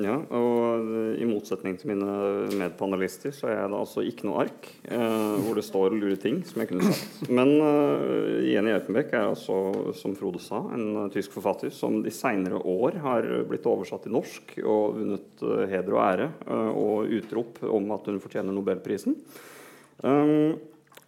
Ja, og I motsetning til mine medpanelister så er da altså ikke noe ark eh, hvor det står lure ting som jeg kunne sagt. Men eh, Jenny Aupenbeck er altså, som Frode sa, en uh, tysk forfatter som de seinere år har blitt oversatt til norsk og vunnet eh, heder og ære og utrop om at hun fortjener Nobelprisen. Um,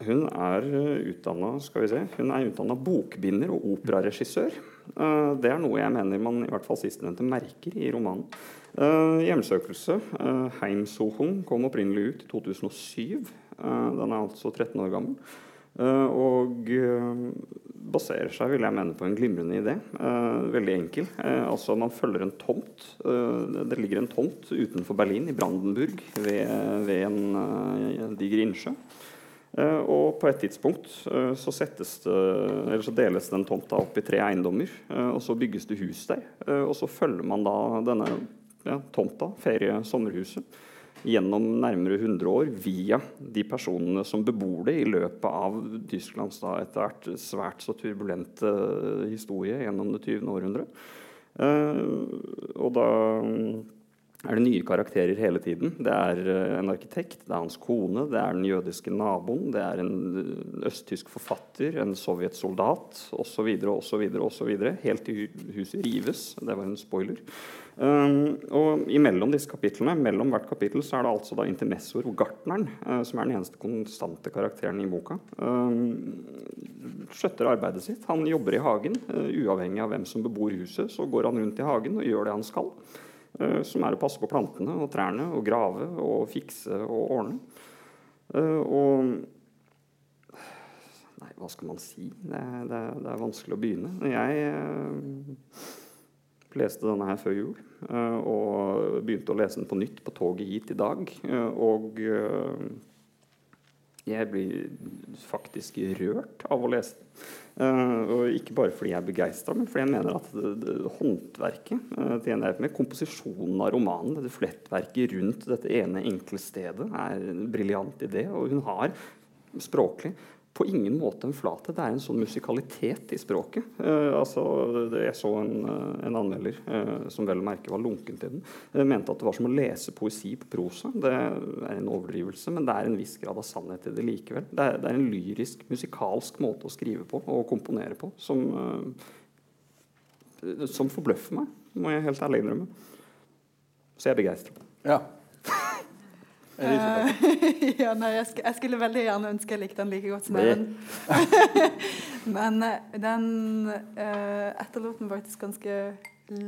Hun er utdanna skal vi se, hun er utdanna bokbinder og operaregissør. Uh, det er noe jeg mener man i hvert fall sistnevnte merker i romanen. Uh, 'Hjemsøkelse', uh, 'Heimsohung', kom opprinnelig ut i 2007. den er altså 13 år gammel. og baserer seg vil jeg mene, på en glimrende idé. veldig enkel. altså Man følger en tomt. det ligger en tomt utenfor Berlin, i Brandenburg, ved en diger innsjø. Eh, og på et tidspunkt eh, så, det, så deles den tomta opp i tre eiendommer. Eh, og så bygges det hus der. Og så følger man da denne ja, tomta, ferie-sommerhuset, gjennom nærmere 100 år via de personene som bebor det i løpet av Tysklands da etter hvert svært så turbulente historie gjennom det 20. århundre. og da er det nye karakterer hele tiden. Det er eh, en arkitekt, det er hans kone, det er den jødiske naboen, det er en eh, østtysk forfatter, en sovjetsoldat osv. osv. osv. Helt til huset rives. Det var en spoiler. Um, og Imellom disse kapitlene, mellom hvert kapittel så er det altså da intermessoer og gartneren uh, som er den eneste konstante karakteren i boka. Um, skjøtter arbeidet sitt. Han jobber i hagen. Uavhengig av hvem som bebor huset, så går han rundt i hagen og gjør det han skal. Eh, som er å passe på plantene og trærne og grave og fikse og ordne. Eh, og Nei, hva skal man si? Det, det, det er vanskelig å begynne. Jeg eh, leste denne her før jul og begynte å lese den på nytt på toget hit i dag. og jeg blir faktisk rørt av å lese den. Uh, og ikke bare fordi jeg er begeistra, men fordi jeg mener at det, det, håndverket uh, til med komposisjonen av romanen, dette flettverket rundt dette ene enkle stedet, er en briljant idé. Og hun har språklig på ingen måte en flathet. Det er en sånn musikalitet i språket. Eh, altså, jeg så en, uh, en anmelder eh, som vel å merke var lunken til den, mente at det var som å lese poesi på prosa. Det er en overdrivelse, men det er en viss grad av sannhet i det likevel. Det er, det er en lyrisk, musikalsk måte å skrive på og komponere på som, som forbløffer meg, må jeg helt ærlig innrømme. Så jeg er begeistra. Ja. Uh, ja, nei, jeg, sk jeg, skulle veldig gjerne ønske jeg likte den like godt som Even. Men uh, den uh, etterlot meg faktisk ganske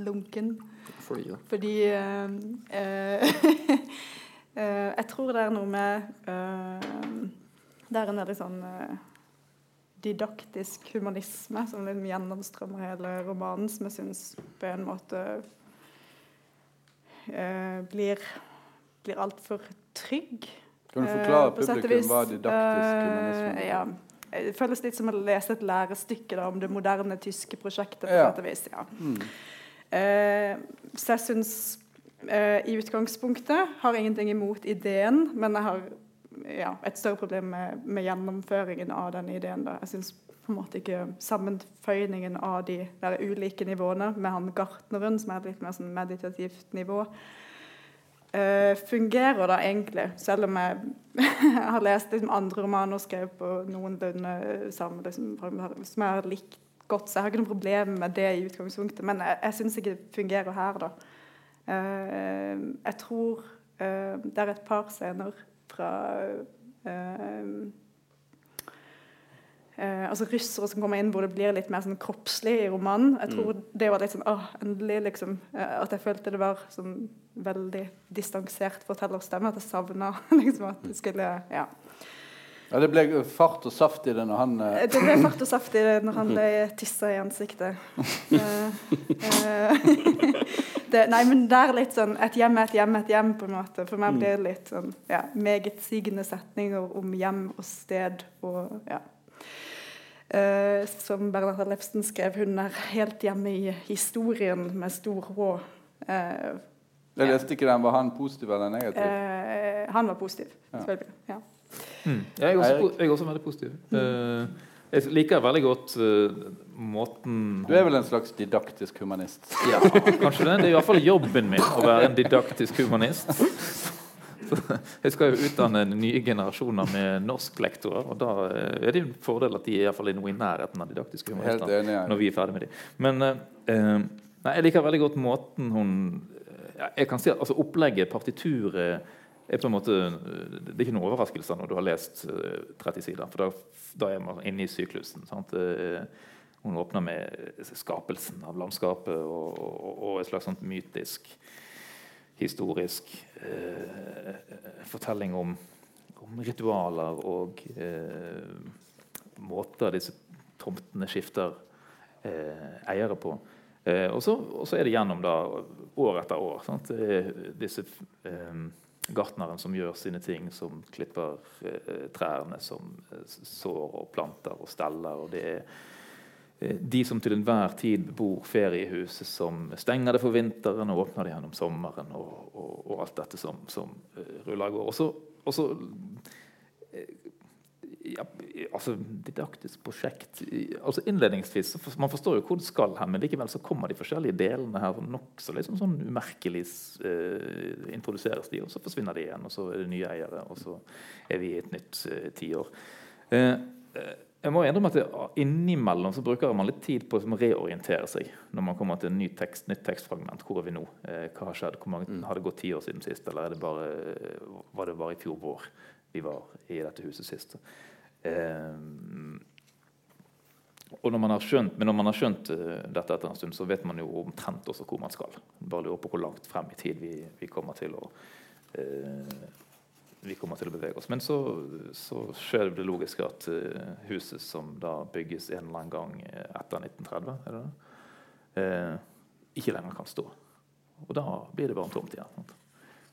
lunken. Fordi da? Fordi Jeg tror det er noe med Det er en veldig sånn didaktisk humanisme som liksom gjennomstrømmer hele romanen, som jeg syns på en måte blir blir altfor trygg. Kan du forklare uh, publikum hva didaktisk eh, humanisme er? Ja. Det føles litt som å lese et lærestykke da, om det moderne tyske prosjektet. på ja. vis, ja. Mm. Uh, så jeg syns uh, i utgangspunktet har ingenting imot ideen, men jeg har ja, et større problem med, med, gjennomføringen av den ideen. Da. Jeg syns på en måte ikke sammenføyningen av de der ulike nivåene med han gartneren, som er et litt mer sånn meditativt nivå, fungerer da egentlig, selv om jeg har lest liksom, andre romaner og skrevet på noenlunde samme liksom, som jeg har likt godt, så jeg har ikke noe problem med det i utgangspunktet. Men jeg, jeg syns ikke det fungerer her, da. Uh, jeg tror uh, det er et par scener fra Eh, altså russere som kommer inn hvor det blir litt mer sånn kroppslig i romanen. Jeg tror mm. det var litt sånn åh, endelig liksom Uh, At jeg følte det var sånn veldig distansert fortellerstemme. At jeg savna liksom at det skulle Ja. Ja, Det ble fart og saft i det når han uh... Det ble fart og saft i det når han ble tissa i ansiktet. det, nei, men det er litt sånn Et hjem er et hjem, et hjem, på en måte. For meg blir det litt sånn ja, megetsigende setninger om hjem og sted og ja. Uh, som Bernhard Lefsen skrev, hun er helt hjemme i historien med stor H. Uh, jeg leste ikke den. Var han positiv eller negativ? Uh, han var positiv, selvfølgelig. Ja. Mm. Jeg, er også, jeg, er også, veldig positiv. Mm. jeg liker veldig godt måten Du er vel en slags didaktisk humanist? Ja, kanskje det. Det er i hvert fall jobben min å være en didaktisk humanist. jeg skal jo utdanne nye generasjoner med norsklektorer. Og da er det jo en fordel at de er, i noe i nærheten av didaktiske humorister når vi er ferdig med dem. Men eh, nei, jeg liker veldig godt måten hun Jeg kan si at altså, Opplegget, partituret, er på en måte, Det er ikke noen overraskelse når du har lest 30 sider, for da, da er man inne i syklusen. sant? Hun åpner med skapelsen av landskapet og, og, og et slags sånt mytisk, historisk eh, fortelling om, om, ritualer og eh, måter disse tomtene skifter eh, eiere på. Eh, og, så, er det gjennom da, år etter år. Sant? Disse eh, gartneren som gjør sine ting, som klipper eh, trærne, som sår og planter og steller. og det er de som til enhver tid bor feriehuset, som stenger det for vinteren og åpner det gjennom sommeren, og, og, og alt dette som, som uh, ruller og går. Og så ja, altså, didaktisk prosjekt altså Innledningsvis for, Man forstår jo hvor det skal hen, men likevel så kommer de forskjellige delene her nokså liksom sånn umerkelig eh, introduseres de, og så forsvinner de igjen. Og så er det nye eiere, og så er vi i et nytt eh, tiår. Eh, eh jeg må innrømme at det, Innimellom så bruker man litt tid på å reorientere seg når man kommer til en ny tekst, nytt tekstfragment. Hvor er vi nå? Eh, hva har skjedd? Hvor mange, mm. Har det gått ti år siden sist, eller det bare, var det bare i fjor vår vi var i dette huset sist? Eh, og når man har skjønt, men når man har skjønt uh, dette etter en stund, så vet man jo omtrent også hvor man skal. Bare lurer på hvor langt frem i tid vi, vi kommer til å uh, vi kommer til å bevege oss. Men så, så skjer det logiske at uh, huset som da bygges en eller annen gang etter 1930, er det det? ikke lenger kan stå. Og da blir det bare en tomt igjen.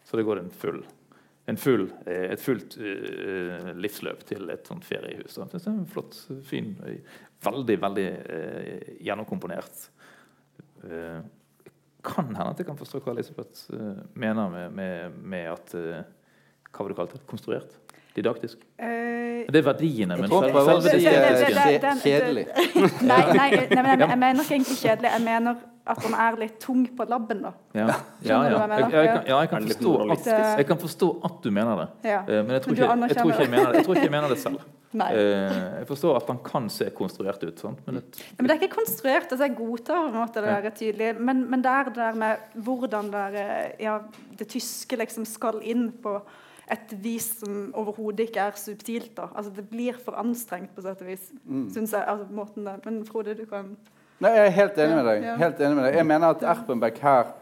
Så det går en full full, eh, et fullt livsløp til et sånt feriehus. Det er en flott, fin, veldig veldig gjennomkomponert. Kan hende at jeg kan forstå hva Elisabeth mener med, med, med at Hva var det kalt det? Konstruert? Didaktisk? det er verdiene, men Kjedelig. Nei, nei, nei, men jeg, mener ikke egentlig kjedelig. Jeg mener at den er litt tung på labben. da. Ja, ja, ja. Jeg, jeg, kan, ja jeg, kan forstå at, jeg kan forstå at du mener det. Ja. Eh, men jeg tror, ikke, jeg, tror ikke jeg, mener det. jeg tror ikke jeg mener det selv. Nei. Eh, jeg forstår at han kan se konstruert ut. Sånn. Men, det, men, det er ikke konstruert. altså Jeg godtar på en måte det der tydelig. Men, men det er det der med hvordan det, der, ja, det tyske liksom skal inn på et vis som overhodet ikke er subtilt. da. Altså Det blir for anstrengt på sett og vis, mm. Synes jeg. altså måten det. Men Frode, du kan Nei, Jeg er helt enig med deg. Helt enig med deg. Jeg mener at Erpenbeck her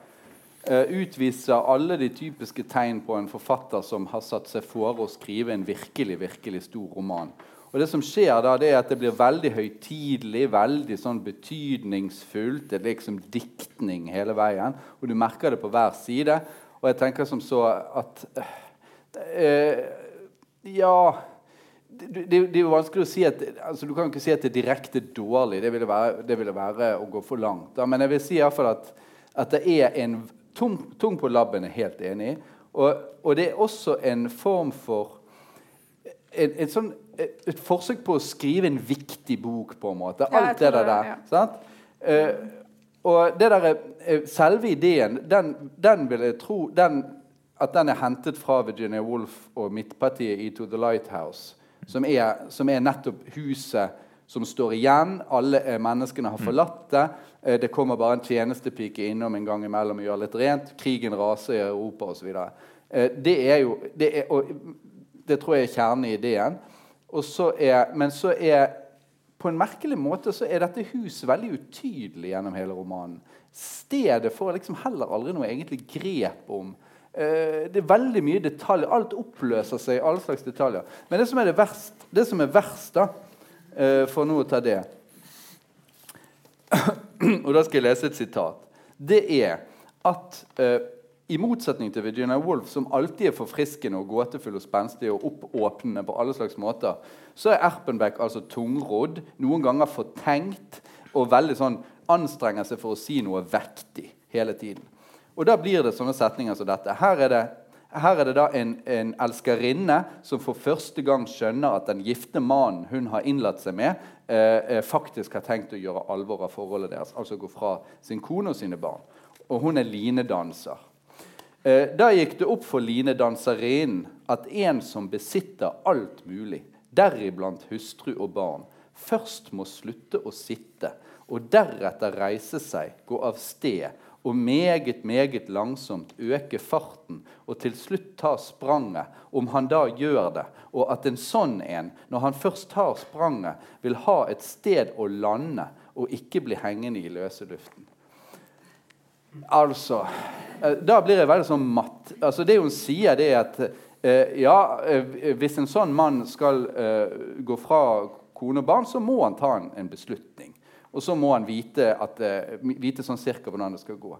uh, utviser alle de typiske tegn på en forfatter som har satt seg for å skrive en virkelig, virkelig stor roman. Og Det som skjer da, det er at det blir veldig høytidelig, veldig sånn betydningsfullt. Det er liksom diktning hele veien, og du merker det på hver side. Og jeg tenker som så at uh, Ja det, det, er jo vanskelig å si at altså Du kan ikke si at det er direkte dårlig. Det ville være, det ville være å gå for langt. Da. Men jeg vil si i fall at, at det er en tung, tung på labben, er helt enig i. Og, og, det er også en form for et, en sånn, et, et, forsøk på å skrive en viktig bok, på en måte. Alt ja, det der. Ja. Uh, og det der, eh, selve ideen, den, den vil jeg tro den, at den er hentet fra Virginia Woolf og midtpartiet i To the Lighthouse som er, som er, nettopp huset som står igjen. Alle eh, menneskene har mm. forlatt det. Eh, det kommer bare en tjenestepike innom en gang imellom og gjør litt rent. Krigen raser i Europa osv. Eh, det er jo det, er, og, det tror jeg er kjernen i ideen. Så er, men så er på en merkelig måte så er dette huset veldig utydelig gjennom hele romanen. Stedet får liksom heller aldri noe egentlig grep om det er veldig mye detaljer. Alt oppløser seg i alle slags detaljer. Men det som er, det verst, det som er verst, da, eh, for nå å ta det Og da skal jeg lese et sitat. Det er at uh, i motsetning til Virginia Woolf, som alltid er forfriskende og gåtefull og spenstig og oppåpnende på alle slags måter, så er Erpenbeck altså tungrodd, noen ganger fortenkt og veldig sånn anstrenger seg for å si noe vektig hele tiden. Og da blir det sånne setninger som dette. Her er det, her er det da en, en, elskerinne som for første gang skjønner at den gifte mannen hun har innlatt seg med, eh, eh, faktisk har tenkt å gjøre alvor av forholdet deres. Altså gå fra sin kone og sine barn. Og hun er linedanser. Eh, da gikk det opp for linedanserinnen at en som besitter alt mulig, deriblant hustru og barn, først må slutte å sitte og deretter reise seg, gå av sted og meget, meget langsomt øke farten og til slutt ta spranget, om han da gjør det, og at en sånn en, når han først tar spranget, vil ha et sted å lande og ikke bli hengende i løse luften. Altså eh, Da blir jeg veldig sånn matt. Altså Det hun sier, det er at eh, ja, eh, hvis en sånn mann skal gå fra kone og barn, så må han ta en beslutning. Og så må han vite, at, uh, vite sånn cirka hvordan det skal gå.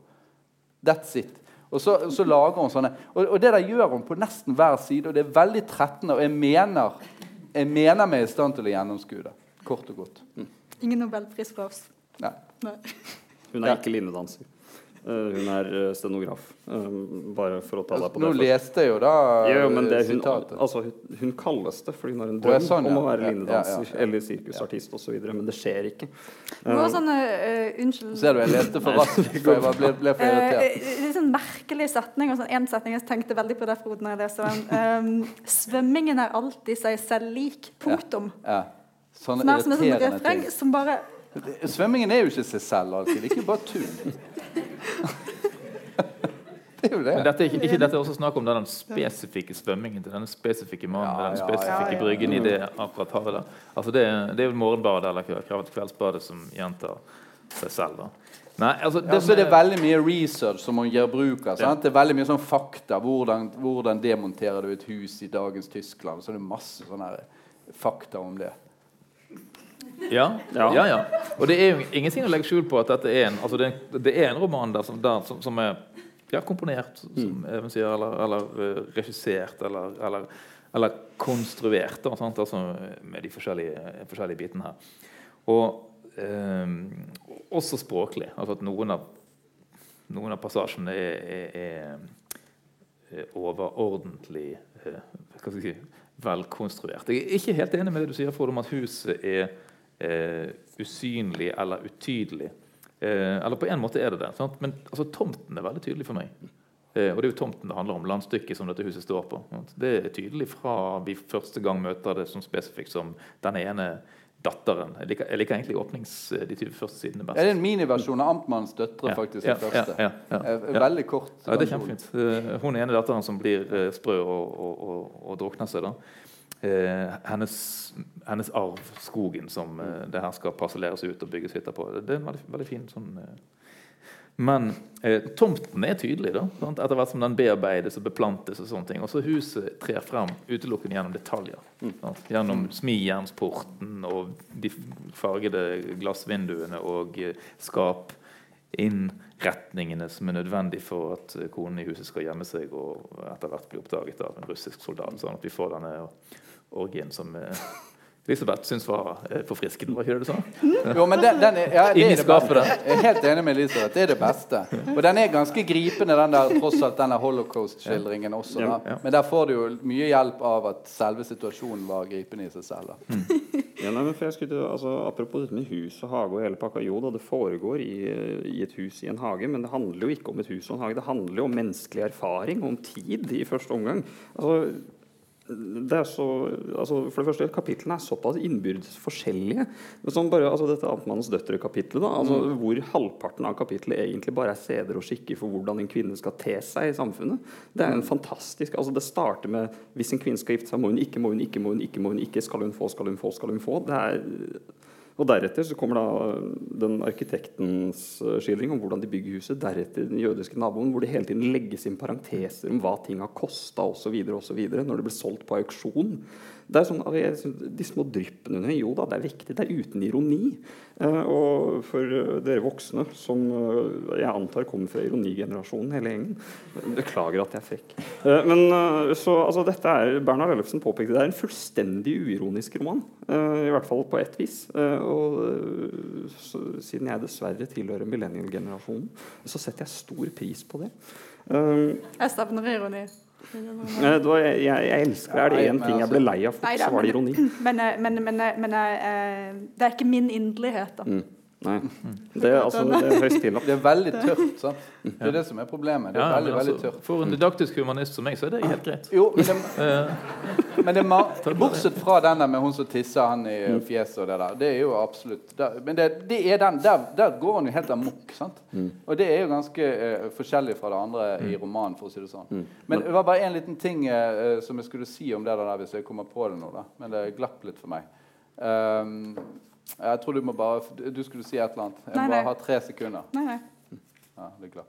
That's it. Og så, så lager hun sånne. Og, og, det der gjør hun på nesten hver side, og det er veldig trettende. Og jeg mener, jeg mener meg i stand til å gjennomskue det. Kort og godt. Mm. Ingen nobelpris for oss. Nei. Nei. Hun er ikke linnedanser. Uh, hun er uh, stenograf. Um, bare for å ta deg på det. Nå leste jeg jo da ja, men det hun, sitatet. altså, hun, hun, kalles det fordi hun har en drøm sånn, ja. om å være linnedanser ja, ja, eller sirkusartist osv., men det skjer ikke. Det var sånn, uh, unnskyld Ser du, jeg leste for raskt, for jeg ble, ble for irritert. Uh, litt sånn merkelig setning. og sånn, En setning jeg tenkte veldig på det Frode, når jeg leste den. Um, svømmingen er alltid seg selv lik. Punktum. Ja. Sånne sånne irriterende som en sånn refreng som bare Svømmingen er jo ikke seg selv alltid. Det er ikke bare tull. Det er jo det. Men dette ikke, ikke dette er også snakk om den spesifikke svømmingen til denne spesifikke mannen Ja, den spesifikke ja, ja. bryggen i det akkurat havet der. Altså det, det er jo morgenbadet eller kveld- kveldsbadet som gjentar seg selv. da. Nei, altså Ja, så er det veldig mye research som man gjør bruk av. Sant? Det er veldig mye sånn fakta. Hvordan, hvordan demonterer du et hus i dagens Tyskland? Så det er masse sånne fakta om det. Ja, Ja. ja. ja, Og det er jo ingenting å legge skjul på at dette er en, altså det, det er en roman der som, der, som, som er ja, komponert, som Even sier, eller, eller eh, regissert, eller, eller, eller konstruert, da? Altså, med de forskjellige, forskjellige bitene her. Og eh, også språklig. Altså at noen av, noen av passasjene er, er, er overordentlig eh, hva skal jeg si, velkonstruert. Jeg er ikke helt enig med det du sier Frode, om at huset er eh, usynlig eller utydelig. Eh, eller på en måte er det det. Sant? Men altså, tomten er veldig tydelig for meg. Eh, og det er jo tomten det handler om. Landstykket som dette huset står på. Sant? Det er tydelig fra vi første gang møter det som spesifikt som den ene datteren. Jeg liker, jeg liker egentlig åpnings, de 20 første sidene best. Er det en miniversjon av Amtmanns døtre, Ja, faktisk? ja, den ja, ja, ja, Eh, ja. Veldig kort. Ja, det er kjempefint. Eh, Hun ene datteren som blir eh, sprø og, og, og, og drukner seg. da. Eh, hennes, hennes arv, skogen, som eh, det her skal parselleres ut og bygges hytter på. Det er en veldig, veldig fin sånn eh. Men eh, tomten er tydelig, da, sant? etter hvert som den bearbeides og beplantes. Og sånne ting. Og så huset trer frem utelukkende gjennom detaljer. Sant? Gjennom smijernsporten og de fargede glassvinduene og eh, skap innretningene som er nødvendig for at konen i huset skal gjemme seg og etter hvert bli oppdaget av en russisk soldat. Sånn at vi får denne orgien som eh, Elisabeth syns var eh, forfriskende. Var ikke det du sa? Jo, men den, den er, ja, det er det beste. Jeg er helt enig med Elisabeth. Det er det beste. Og den er ganske gripende, den der, tross alt denne holocaust-skildringen også. Da. Men der får du jo mye hjelp av at selve situasjonen var gripende i seg selv. Da. Ja, nei, men for jeg skulle, altså, apropos dette med hus og hage og hele pakka. Jo da, det foregår i, i et hus i en hage, men det handler jo ikke om et hus og en hage. Det handler jo om menneskelig erfaring, om tid i første omgang. Altså, så, altså for det første, Kapitlene er såpass innbyrdes forskjellige. Som sånn bare, altså Dette Amtmannens døtre-kapitlet, altså mm. hvor halvparten av kapitlet egentlig bare er seder og skikker for hvordan en kvinne skal te seg i samfunnet. Det er en fantastisk, altså det starter med hvis en kvinne skal gifte seg, må hun ikke, må hun ikke, må hun ikke, må hun ikke, skal hun få, skal hun få, skal hun få. Det er og Deretter så kommer da den arkitektens eh, skildring om hvordan de bygger huset. Deretter den jødiske naboen, hvor det hele tiden legges inn parenteser om hva ting har kosta osv. når det blir solgt på auksjon. Det er sånn, altså, De små dryppene under Jo da, det er viktig. Det er uten ironi. Eh, og for eh, dere voksne, som eh, jeg antar kommer fra ironigenerasjonen, hele gjengen Beklager at jeg er frekk. Men så, altså, dette er Bernhard Ellefsen påpekte det er en fullstendig uironisk roman. I hvert fall på ett vis. Og så, siden jeg dessverre tilhører millennial-generasjonen, så setter jeg stor pris på det. Jeg savner ironi. Eh, det var, jeg, jeg, elsker det. Er det én ting jeg altså- ble lei av fort, så var det ironi. Men, eh, men, men, men eh, det er ikke min inderlighet, da. Mm. Nei. Det, er, altså, det er høyst tillagt. Det er veldig tørt. sant? Det er det som er problemet. Det er Ja, veldig, altså, veldig tørt. for en didaktisk humanist som meg, så er det helt greit. Jo, men det, Eh, men det Bortsett fra denne med hun som tisser han i fjeset og det der. Det er jo absolutt der, Men det, det er den, der, der går han jo helt amok. sant? Og det er jo ganske uh, forskjellig fra det andre i romanen, for å si det sånn. Men det var bare en liten ting uh, som jeg skulle si om det der, hvis jeg kommer på det nå. da. Men det glapp litt for meg. Um, jeg tror du må bare Du skulle si et eller annet. Jeg Nei, må nei. bare ha tre sekunder. Nei, nei. Ja, det glapp.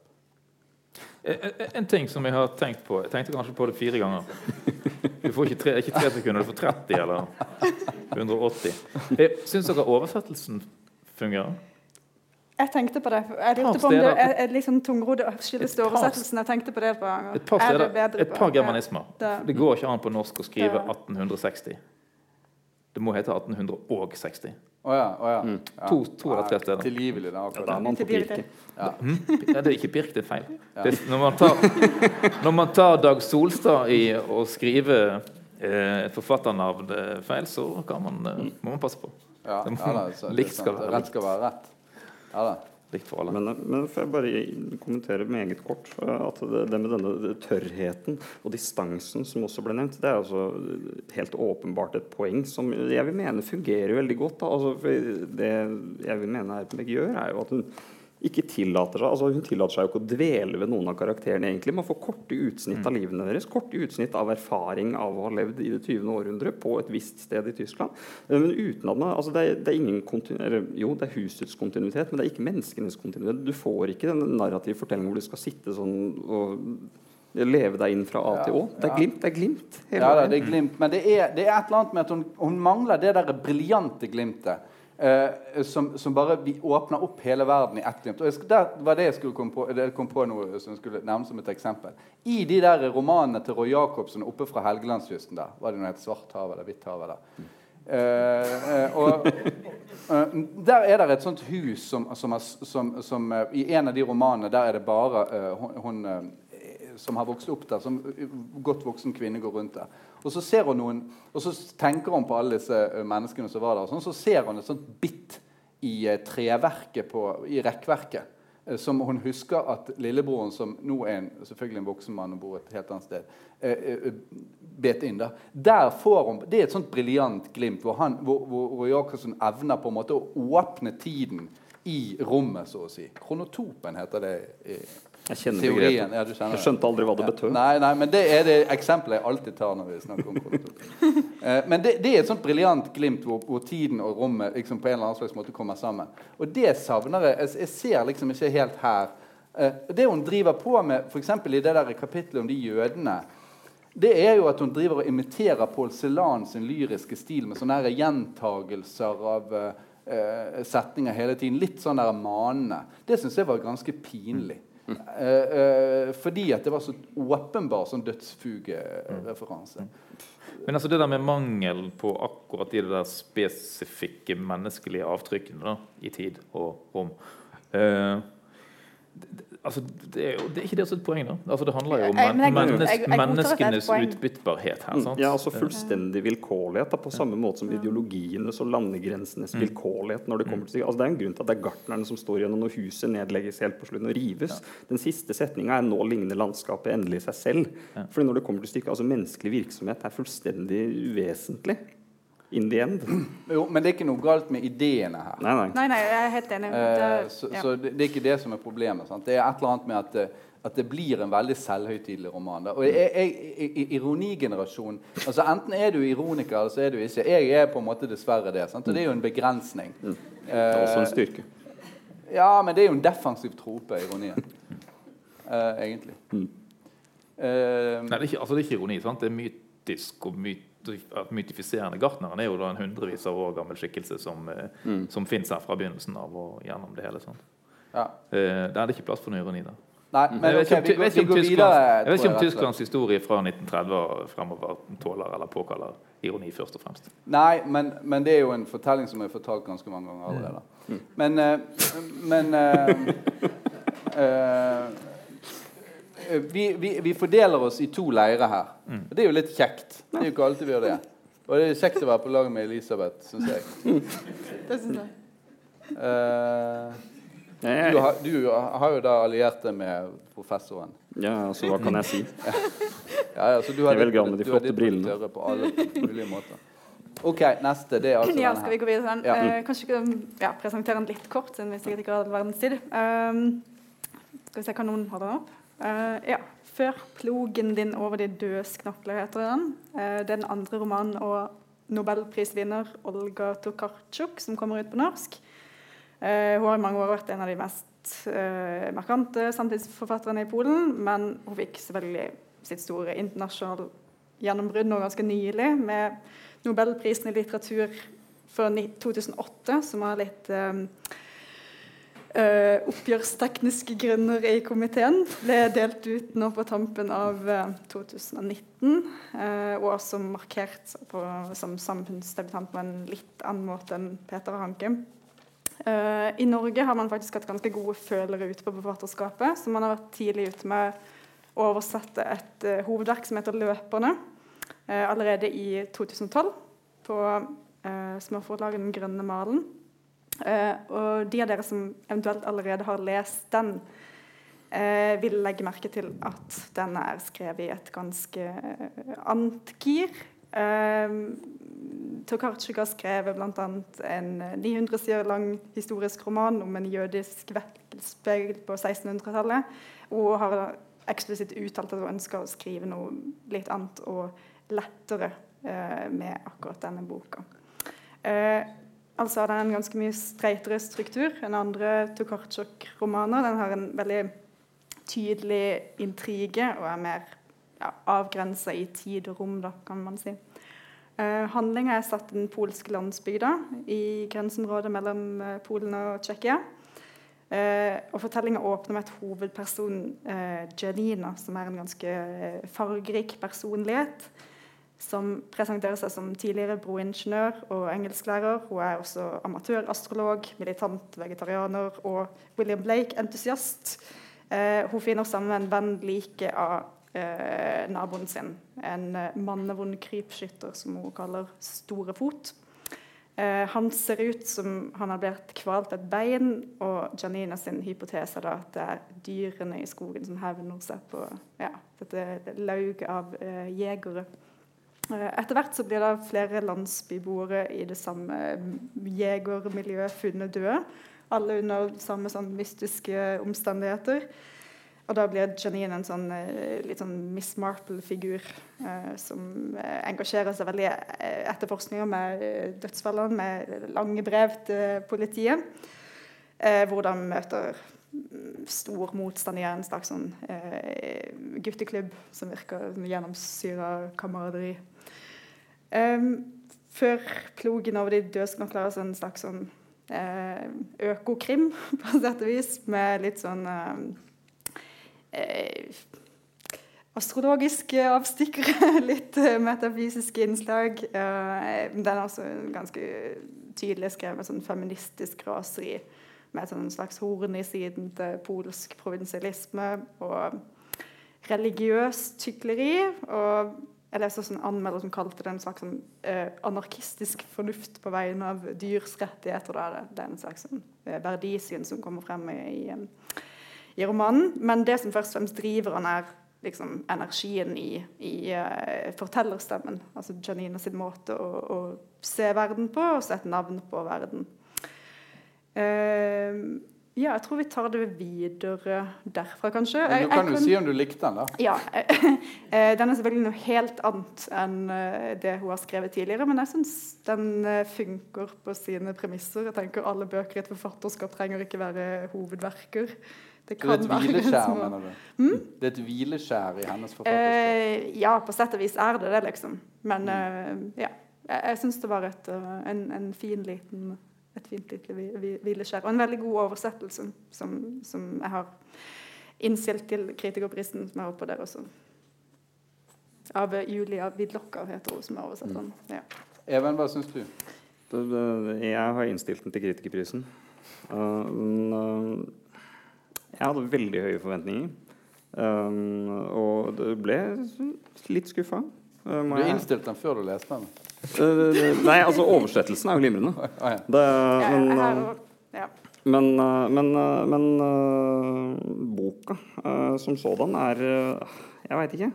Eh, eh, En ting som jeg har tenkt på Jeg tenkte kanskje på det fire ganger. Du får ikke tre, ikke tre sekunder, du får 30 eller 180. Eh, Syns dere oversettelsen fungerer? Jeg tenkte på det. Jeg lurte på om det er, er liksom tungrodd skyldes til oversettelsen. Jeg tenkte på det et par ganger. Et par Er steder, et par germanismer. Det- går ikke an på norsk å skrive Ja. 1860. Det må hete 1860. Å ja. Oh ja. ja. To, to eller tre steder. Tilgivelig, da. Ja, da er det. man på Tilgivelig. Ja. Hm? Ja, det er ikke Birk, det er feil. Det, er- når, man tar, når man tar Dag Solstad i å skrive eh, forfatternavn eh, feil, så kan man, eh, må man passe på. Ja, Det må- ja, da, så, likt skal være Rett skal være rett. Ja da. Likt for alle. Men, men får jeg bare kommentere meget kort at det, det med denne tørrheten og distansen som også ble nevnt, det er altså helt åpenbart et poeng som jeg vil mene fungerer veldig godt. Altså, det jeg vil mene Erpenbeck gjør, er jo at hun ikke tillater seg altså Hun tillater seg jo ikke å dvele ved noen av karakterene. egentlig Man får korte utsnitt av livene deres, korte utsnitt av erfaring av å ha levd i det 20. århundre på et visst sted i Tyskland. Eh, Men uten at man, altså det, er, det er ingen kontinu eller, Jo, det er husets kontinuitet, men det er ikke menneskenes kontinuitet. Du får ikke den narrative fortellingen hvor du skal sitte sånn og leve deg inn fra A til Å. Det er glimt. Det er glimt Ja, det er glimt. Men det er, det er et eller annet med at hun, hun mangler det der briljante glimtet. Eh, som, som bare vi åpner opp hele verden i ett. Og skal- der var det jeg skulle komme på, det kom på noe som jeg skulle nevne som et eksempel. I de der romanene til Roy Jacobsen oppe fra Helgelandskysten der, var det noe het Svart hav eller Hvitt hav eller Eh, uh, og uh, Der er det et sånt hus som, som, som, som I en av de romanene der er det bare hun, hun som har vokst opp der, som godt voksen kvinne går rundt der. Og så ser hun noen, og så tenker hun på alle disse eh, menneskene som var der. og Sånn, så ser hun et sånt bitt i eh, treverket på, i rekkverket. eh, Som hun husker at lillebroren, som nå er en, selvfølgelig en voksen mann og bor et helt annet sted, bet inn. da. Der får hun, Det er et sånt briljant glimt hvor, han, hvor, hvor Jacobsen evner på en måte å åpne tiden i rommet, så å si. Kronotopen heter det i Jeg kjenner teorien. begrepet. Ja, du kjenner Jeg skjønte aldri hva det Ja. betød. Nei, nei, men det er det eksempelet jeg alltid tar når vi snakker om kronotopen. Eh, men det, det er et sånt briljant glimt hvor, hvor tiden og rommet liksom på en eller annen slags måte kommer sammen. Og det savner jeg. Jeg, ser liksom ikke helt her. Eh, det hun driver på med, f.eks. i det der kapittelet om de jødene, det er jo at hun driver og imiterer Paul Celan sin lyriske stil med sånne her gjentagelser av eh, setninger hele tiden. Litt sånn der manende. Det syns jeg var ganske pinlig. Eh, fordi at det var så åpenbar sånn dødsfugereferanse. Men altså det der med mangel på akkurat de der spesifikke menneskelige avtrykkene da, i tid og rom eh, altså, det, er jo, det er ikke det som er et poeng, da. Altså, det handler jo om men jeg- jeg et menneskenes utbyttbarhet her. Mm, Sant? Ja, altså fullstendig vilkårlighet. Da, på samme måte som ideologienes og landegrensenes vilkårlighet. når Det kommer til altså Det er en grunn til at det er gartnerne som står igjennom når huset nedlegges helt på slutten og rives. Den siste setninga er 'nå ligner landskapet endelig seg selv'. Fordi når det kommer til stykket, altså Menneskelig virksomhet er fullstendig uvesentlig. In the end. Jo, men det er ikke noe galt med ideene her. Nei, nei. Nei, nei, jeg er helt enig. Eh, Det- så ja. så det, det er ikke det som er problemet. Sant? Det er et eller annet med at, eh, at det blir en veldig selvhøytidelig roman. Da. Og jeg, jeg, Ironigenerasjonen altså Enten er du ironiker, eller så er du ikke. Jeg er på en måte dessverre det. Sant? Og det er jo en begrensning. Det er også en styrke. Ja, men det er jo en defensiv trope, ironien. Eh, egentlig. Eh, Nei, det er, ikke, altså, det er ikke ironi. Sant? Det er mytisk og myt, mytifiserende. Gartneren er jo da en hundrevis av år gammel skikkelse som, mm. som fins her fra begynnelsen av og gjennom det hele. Sant? ja. Eh, der er det ikke plass for noe ironi. da. Nei, Jeg men vet ok, ikke om, vet ikke om Tysklands, jeg vet om. Tysklands historie fra 1930 og fremover tåler eller påkaller ironi, først og fremst. Nei, men, men det er jo en fortelling som er fortalt ganske mange ganger allerede. Men, eh, men uh, eh, vi, vi, vi fordeler oss i to leirer her. Og det er jo litt kjekt. Det er jo ikke alltid vi gjør det. Og det er kjekt å være på lag med Elisabeth, syns jeg. Det synes jeg. Uh, du, har, du har jo da alliert deg med professoren. Ja, altså, hva kan jeg si? Ja, ja, så du har Jeg velger han med de du har flotte brillene. på alle mulige måter. OK, neste. Det er altså Ja, denne skal vi gå videre til den? Ja. Uh, kanskje ikke ja, presentere den litt kort, siden vi sikkert ikke har all verdens tid. Um, skal vi se hva noen holde den opp. Eh, ja. 'Før plogen din over de dødes knokler' heter den. Uh, det er den andre romanen og nobelprisvinner Olga Tokarczuk som kommer ut på norsk. Uh, hun har i mange år vært en av de mest markante samtidsforfatterne i Polen, men hun fikk selvfølgelig sitt store internasjonale gjennombrudd nå ganske nylig med Nobelprisen i litteratur for 2008, som var litt eh, eh, oppgjørstekniske grunner i komiteen. Ble delt ut nå på tampen av eh, 2019, eh, og også markert på, som samfunnsdebutant på en litt annen måte enn Peter Hanke. Eh, I Norge har man faktisk hatt ganske gode følere ute på forfatterskapet, så man har vært tidlig ute med å oversette et eh, hovedverk som heter 'Løperne', eh, allerede i 2012 på uh, småforlaget Den grønne malen. Eh, og de av dere som eventuelt allerede har lest den, eh, vil legge merke til at den er skrevet i et ganske eh, annet gir. Uh, Tokarczuk har skrevet bl.a. en eh, 900 sider lang historisk roman om en jødisk vekkelsesbevegelse på 1600-tallet. Og har eksplisitt uttalt at hun ønsker å skrive noe litt annet og lettere eh, med akkurat denne boka. Eh, altså Den har en ganske mye streitere struktur enn andre Tokarczuk-romaner. Den har en veldig tydelig intrige og er mer ja, avgrensa i tid og rom, da, kan man si. Uh, Handlinga er satt i den polske landsbygda i grenseområdet mellom eh, Polen og Tsjekkia. Uh, og Fortellinga åpner med et hovedperson, uh, Janina, som er en ganske eh, fargerik personlighet. Som presenterer seg som tidligere broingeniør og engelsklærer. Hun er også amatørastrolog, militant vegetarianer og William Blake-entusiast. Eh, hun finner sammen med en venn like av eh, naboen sin. En eh, mannevond krypskytter som hun kaller Storefot. Eh, han ser ut som han har blitt kvalt et bein, og Janina sin hypotese er at det er dyrene i skogen som hevner seg på ja, dette lauget av eh, jegere. Eh, Etter hvert så blir det flere landsbyboere i det samme jegermiljøet funnet døde. Alle under samme sånn mystiske omstendigheter. Og da blir Janine en sånn eh, litt sånn Miss Marple-figur eh, som eh, engasjerer seg veldig i etterforskninger med dødsfallene, med lange brev til politiet. Eh, hvor de møter stor motstand i en slags sånn eh, gutteklubb som virker gjennomsyra kameraderi. Um, før plogen over de dødsknokler, altså en slags sånn eh, økokrim, på sett og vis, med litt sånn eh, eh, astrologiske avstikkere, litt eh, metafysiske innslag. Eh, den er også ganske tydelig skrevet sånn feministisk raseri, med et sånn slags horn i siden til polsk provinsialisme og religiøst hykleri. og jeg leste også en anmelder som kalte det en slags sånn, eh, anarkistisk fornuft på vegne av dyrs rettigheter. Det, er en slags sånn, eh, verdisyn som kommer frem i, i, eh, i romanen. Men det som først og fremst driver han, er liksom, energien i, i eh, fortellerstemmen. Altså Janina sin måte å, å se verden på og sette navn på verden. Eh, ja, jeg tror vi tar det videre derfra, kanskje. Men du kan jo si om du likte den, da. ja. eh, Den er selvfølgelig noe helt annet enn eh, det hun har skrevet tidligere, men jeg syns den eh, funker på sine premisser. Jeg tenker Alle bøker i et forfatterskap trenger ikke være hovedverker. Det det er et hvileskjær, mener du? Det er et hvileskjær i hennes forfatterskap? Uh, ja, på sett og vis er det det, liksom. Men eh, ja. Jeg, jeg syns det var et, uh, en, en fin liten et fint lite hvi- hvi- hvileskjær. Og en veldig god oversettelse som, som jeg har innstilt til Kritikerprisen, som er oppå der også. Av eh, Julia Widlocker, heter hun som er oversetteren. Ja. Even, hva syns du? Jeg har innstilt den til Kritikerprisen. Men, uh, jeg hadde veldig høye forventninger. Um, og det ble litt skuffa. Du innstilte den før du leste den? Uh, nei, altså oversettelsen er jo glimrende. Det, men, uh, ja. Men, eh, men, eh, men eh, boka eh, som sådan er eh, Jeg veit ikke.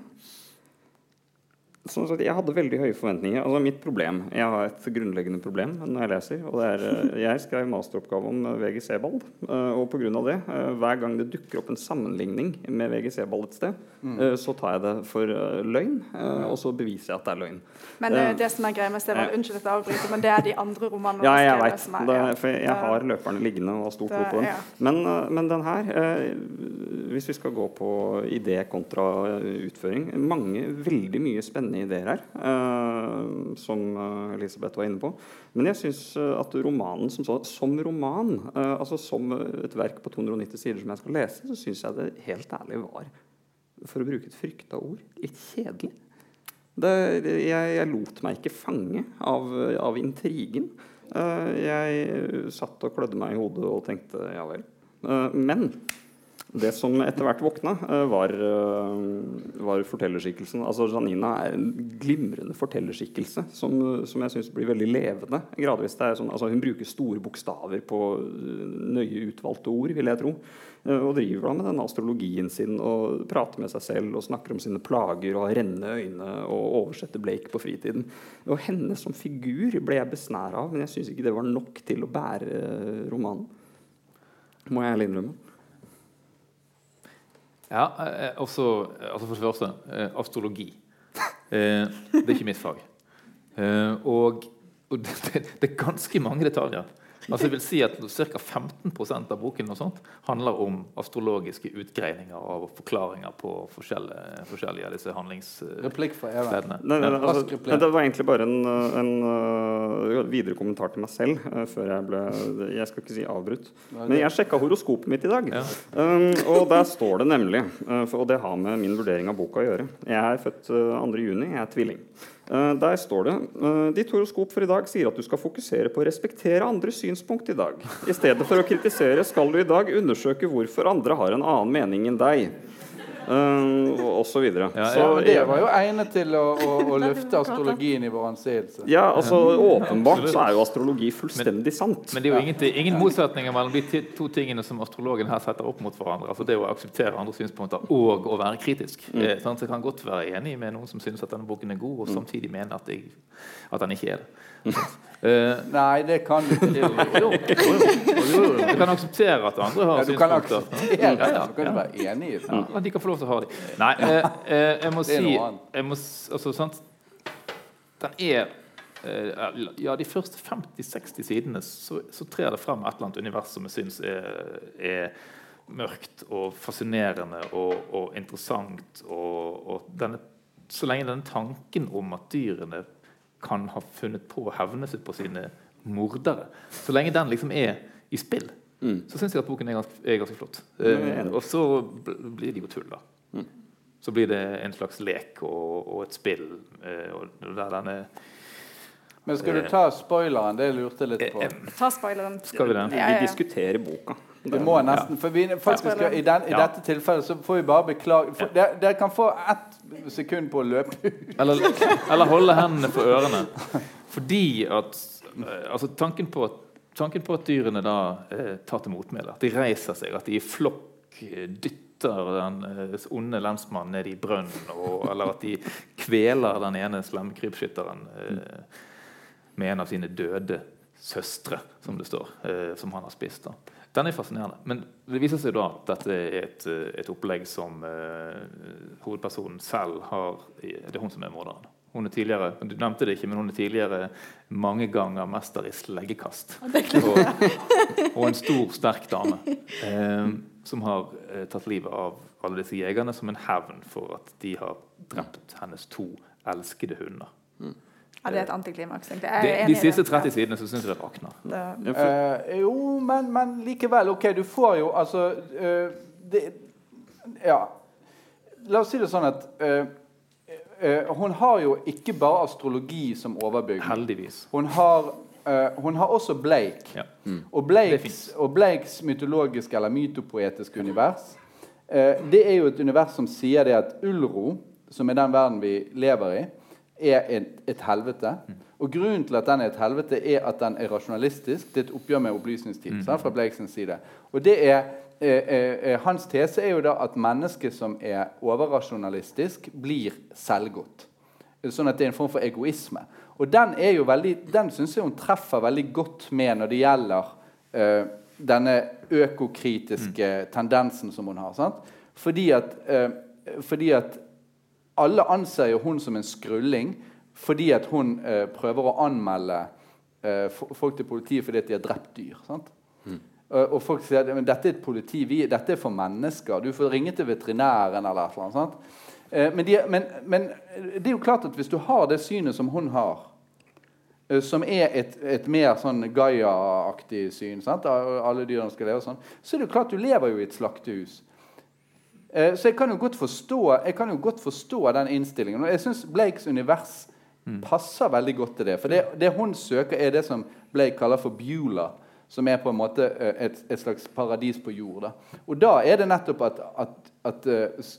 Sånn sett, jeg hadde veldig høye forventninger. Altså Mitt problem Jeg har et grunnleggende problem når jeg leser. Og det er, eh, Jeg skrev masteroppgave om eh, VG Sebald. eh, Og pga. det, hver gang det dukker opp en sammenligning med VG Sebald et sted, eh, så tar jeg det for løgn, og så beviser jeg at det er løgn. Men Eh, det som er greia med Stefan. Unnskyld at jeg avbryter, men det er de andre romanene Ja, jeg veit. som er-. For jeg har løperne liggende og har stor tro på dem. Men, men den her, hvis vi skal gå på idé kontra eh, utføring Mange veldig mye spennende ideer her, eh, som eh, Elisabeth var inne på. Men jeg syns at romanen som, så, som roman, eh, altså som et verk på 290 sider som jeg skal lese, så syns jeg det helt ærlig var, for å bruke et frykta ord, litt kjedelig. Det, jeg, jeg lot meg ikke fange av, av intrigen. Eh, jeg satt og klødde meg i hodet og tenkte ja vel. Eh, men det som etter hvert våkna, eh, var, eh, var fortellerskikkelsen. Altså Janina er en glimrende fortellerskikkelse som, som jeg syns blir veldig levende. gradvis. Sånn, altså Hun bruker store bokstaver på eh, nøye utvalgte ord, vil jeg tro. Og driver da med den astrologien sin og prater med seg selv og snakker om sine plager og har rennende øyne og oversetter Blake på fritiden. Og henne som figur ble jeg besnæra av, men jeg syns ikke det var nok til å bære romanen. Må jeg ærlig innrømme. Ja, eh, også, altså for det første eh, astrologi. Eh, det er ikke mitt fag. Eh, og og det, det er ganske mange detaljer. Altså jeg vil si at Ca. 15% av boken og sånt handler om astrologiske utgreininger og forklaringer på forskjellige, forskjellige av disse handlingsstedene. Even. Nei, nei, altså, nei, det var egentlig bare en, en uh, videre kommentar til meg selv. uh, før Jeg ble Jeg skal ikke si avbrutt. Men jeg sjekka horoskopet mitt i dag. Ja. Um, og der står det nemlig, uh, for, og det har med min vurdering av boka å gjøre Jeg er født uh, 2.6. Jeg er tvilling. Uh, der står det uh, Ditt horoskop for i dag sier at du skal fokusere på å respektere andres synspunkt i dag. I stedet for å kritisere skal du i dag undersøke hvorfor andre har en annen mening enn deg. Uh, og, så videre. Ja, Så Ja, det var jo egnet til å, å, å løfte astrologien i vår anseelse. Ja, altså Åpenbart så er jo astrologi fullstendig sant. Men det er jo ingen, ingen motsetninger mellom de to tingene som astrologen her setter opp mot hverandre. Altså det å akseptere andre synspunkter og å være kritisk. Eh, sånn, Så jeg kan godt være enig med noen som synes at denne boken er god, og samtidig mener at, jeg, at den ikke er det. Eh, Nei, det kan du ikke. jo, jo, jo. Du kan akseptere at andre har Ja, du kan akseptere Ja, det. ja, Du kan ja. være enig i det. Ja, de kan få lov til å ha de. Nei, uh, uh, jeg må Det si jeg må, altså, sant? Den er Ja, de første 50-60 sidene så, så trer det frem et eller annet univers som jeg syns er, er mørkt og fascinerende og, og interessant. Og, og denne, så lenge denne tanken om at dyrene kan ha funnet på å hevne seg på sine mordere Så lenge den liksom er i spill, så syns jeg at boken er ganske, er ganske flott. Eh, enig. og så blir det jo tull, da. Så blir det en slags lek og, og et spill. Eh, og der denne Men skal du ta spoileren? Det lurte jeg litt på. Ta spoileren. Skal vi det? Vi diskuterer boka. Vi må nesten, for vi, faktisk, I, den, I dette tilfellet så får vi bare beklage for, dere, dere kan få ett sekund på å løpe ut. Eller, eller holde hendene for ørene. Fordi at eh, Altså, tanken på at, tanken på at dyrene da eh, tar til motmæle, at de reiser seg, at de i flokk eh, dytter den eh, onde lensmannen ned i brønnen, og, eller at de kveler den ene slemme krypskytteren eh, med en av sine døde søstre, som det står, som han har spist. da. Den er fascinerende. Men det viser seg da at dette er et, eh, et opplegg som uh, hovedpersonen selv har Det er hun som er morderen. Hun er tidligere, Du nevnte det ikke, men hun er tidligere mange ganger mester i sleggekast. Og, og en stor, sterk dame uh, som har uh, tatt livet av alle disse jegerne som en hevn for at de har drept hennes to elskede hunder. Ja, det er et antiklimaks. egentlig. Jeg De, er de siste 30 sidene så syns jeg det rakner. Eh, jo, men, men likevel. OK, du får jo altså uh, det, Ja. La oss si det sånn at uh, eh, hun har jo ikke bare astrologi som overbygning. Heldigvis. Hun har, eh, hun har også Blake. Ja. Og, Blakes, og Blakes mytologiske eller mytopoetiske univers eh, Det er jo et univers som sier det at Ulro, som er den verden vi lever i, er et, et helvete. Og grunnen til at den er et helvete, er at den er rasjonalistisk. Det er et oppgjør med opplysningstid sant, fra Blakesens side. Og det er, eh, eh, Hans tese er jo da at mennesket som er overrasjonalistisk, blir selvgodt. Sånn at det er en form for egoisme. Og den, er jo veldig, den syns jeg hun treffer veldig godt med når det gjelder eh, denne økokritiske tendensen som hun har. Sant? Fordi at, eh, fordi at alle anser jo hun som en skrulling fordi at hun eh, prøver å anmelde eh, folk til politiet fordi at de har drept dyr. sant? Uh, og folk sier at dette er et politi, vi, dette er for mennesker. Du får ringe til veterinæren. eller et eller annet, sant? Uh, men, de, men, men, det er jo klart at hvis du har det synet som hun har, uh, som er et, et mer sånn Gaia-aktig syn sant? Alle dyrene skal leve sånn, så er det jo klart du lever jo i et slaktehus. Så jeg kan jo godt forstå, jo godt forstå den innstillingen. Og jeg syns Blakes univers passer veldig godt til det. For det, det hun søker, er det som Blake kaller for Beulah som er på en måte et, et slags paradis på jord. Da. Og da er det nettopp at, at, at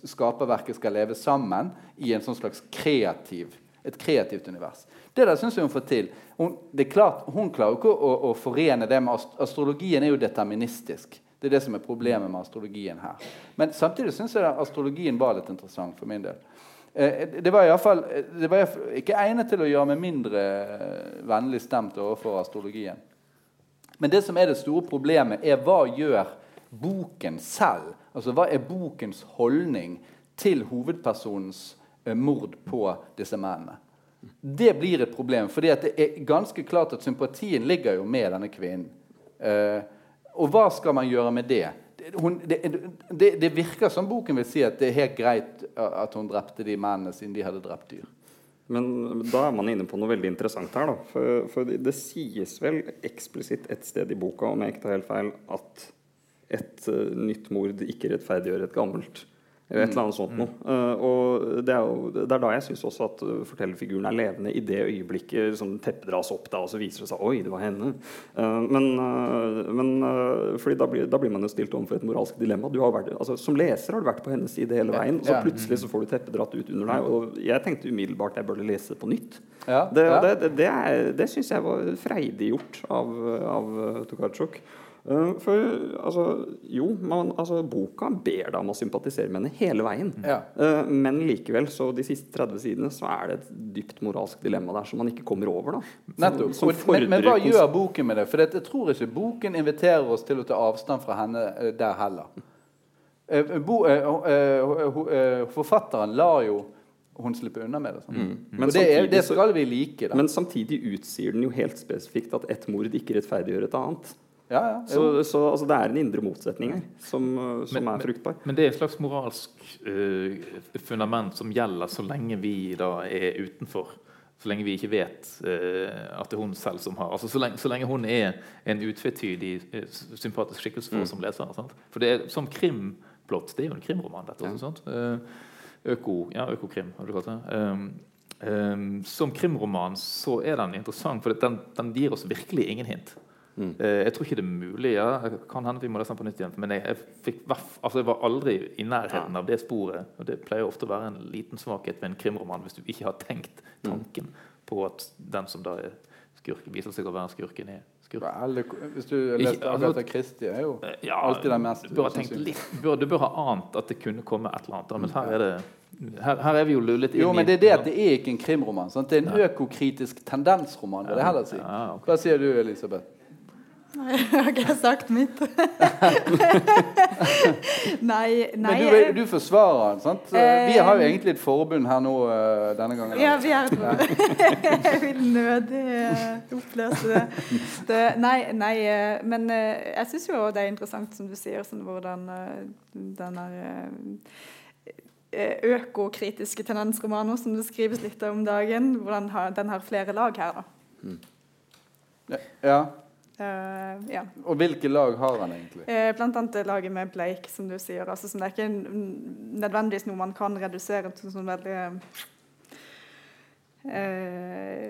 skaperverket skal leve sammen i en sånn slags kreativ, et kreativt univers. Det der syns jeg hun får til. Hun, det er klart, hun klarer ikke å, å, forene det med ast Astrologien er jo deterministisk. Det er det som er problemet med astrologien her. Men samtidig syns jeg astrologien var litt interessant for min del. Det var, i fall, det var ikke egnet til å gjøre meg mindre vennlig stemt overfor astrologien. Men det som er det store problemet, er hva gjør boken selv? Altså Hva er bokens holdning til hovedpersonens eh, mord på disse mennene? Det blir et problem, for det er ganske klart at sympatien ligger jo med denne kvinnen. Og hva skal man gjøre med det? Hun, det, det? det, virker som boken vil si at det er helt greit at hun drepte de mennene siden de hadde drept dyr. Men da er man inne på noe veldig interessant her. da. For, for det, det, sies vel eksplisitt et sted i boka, om jeg ikke tar helt feil, at et uh, nytt mord ikke rettferdiggjør et gammelt. Eller et eller annet sånt noe. Uh, og det er, jo, det er da jeg syns også at uh, fortellerfiguren er levende. I det øyeblikket som teppet dras opp, da, og så viser det seg oi, det var henne. Uh, men, men fordi da blir, da blir, man jo stilt overfor et moralsk dilemma. Vært, altså, som leser har du vært på hennes side hele veien, og så plutselig så får du teppet dratt ut under deg. Og jeg tenkte umiddelbart jeg burde lese på nytt. Ja, det, ja. det, det, det, det syns jeg var freidig gjort av, av Tokarczuk. Eh, for altså, jo, man, altså, boka ber deg om å sympatisere med henne hele veien. Ja. Uh, men likevel, så de siste 30 sidene, så er det et dypt moralsk dilemma der som man ikke kommer over. da. Nettopp. Som, som men, men, hva gjør boken med det? For jeg tror ikke boken inviterer oss til å ta avstand fra henne eh, der heller. Bo, forfatteren lar jo hun slippe unna med det. Sånn. Mm. Men det, er, det, skal vi like. Da. Men samtidig utsier den jo helt spesifikt at ett mord ikke rettferdiggjør et annet. Ja, ja, så, så altså, det er en indre motsetning her som, uh, som men, er fruktbar. Men, det er et slags moralsk uh, fundament som gjelder så lenge vi da er utenfor. Så lenge vi ikke vet uh, at det er hun selv som har altså Så lenge, så lenge hun er en utvetydig uh, sympatisk skikkelse for mm. som leser. Sant? For det er som krimplott. Det er jo en krimroman, dette også. Uh, øko, ja, økokrim, har du kalt det. Um, um, som krimroman så er den interessant, for den, den gir oss virkelig ingen hint. Mm. Eh, jeg tror ikke det er mulig. ja, kan hende vi må lese den på nytt igjen. Men jeg, jeg, fikk, altså jeg var aldri i nærheten av det sporet. Og det pleier ofte å være en liten svakhet ved en krimroman hvis du ikke har tenkt mm. tanken mm. på at den som da er skurken, viser seg å være skurken, er hvis du leste Agatha Christie, er jo eh, ja, alltid den mest Du bør, litt, bør, du bør ha ant at det kunne komme et eller annet. Men her er det her, her, er vi jo lullet inn Jo, men det er det at det er ikke en krimroman. Sant? Det er en økokritisk tendensroman. vil jeg heller si. Hva sier du, Elisabeth? Nei, har ikke jeg sagt mitt? nei, nei Men du, du forsvarer den, sant? Vi har jo egentlig et forbund her nå denne gangen. Ja, vi forbund. jeg vil nødig oppløse det. det. Nei, nei men jeg syns jo det er interessant, som du sier, sånn, hvordan den økokritiske tendensromaner som det skrives litt om dagen, hvordan den har flere lag her. da. Mm. Ja. Uh, ja. Og hvilke lag har han egentlig? Uh, blant annet laget med Blake, som du sier. Altså, som det er ikke nødvendigvis noe man kan redusere til sånn veldig uh,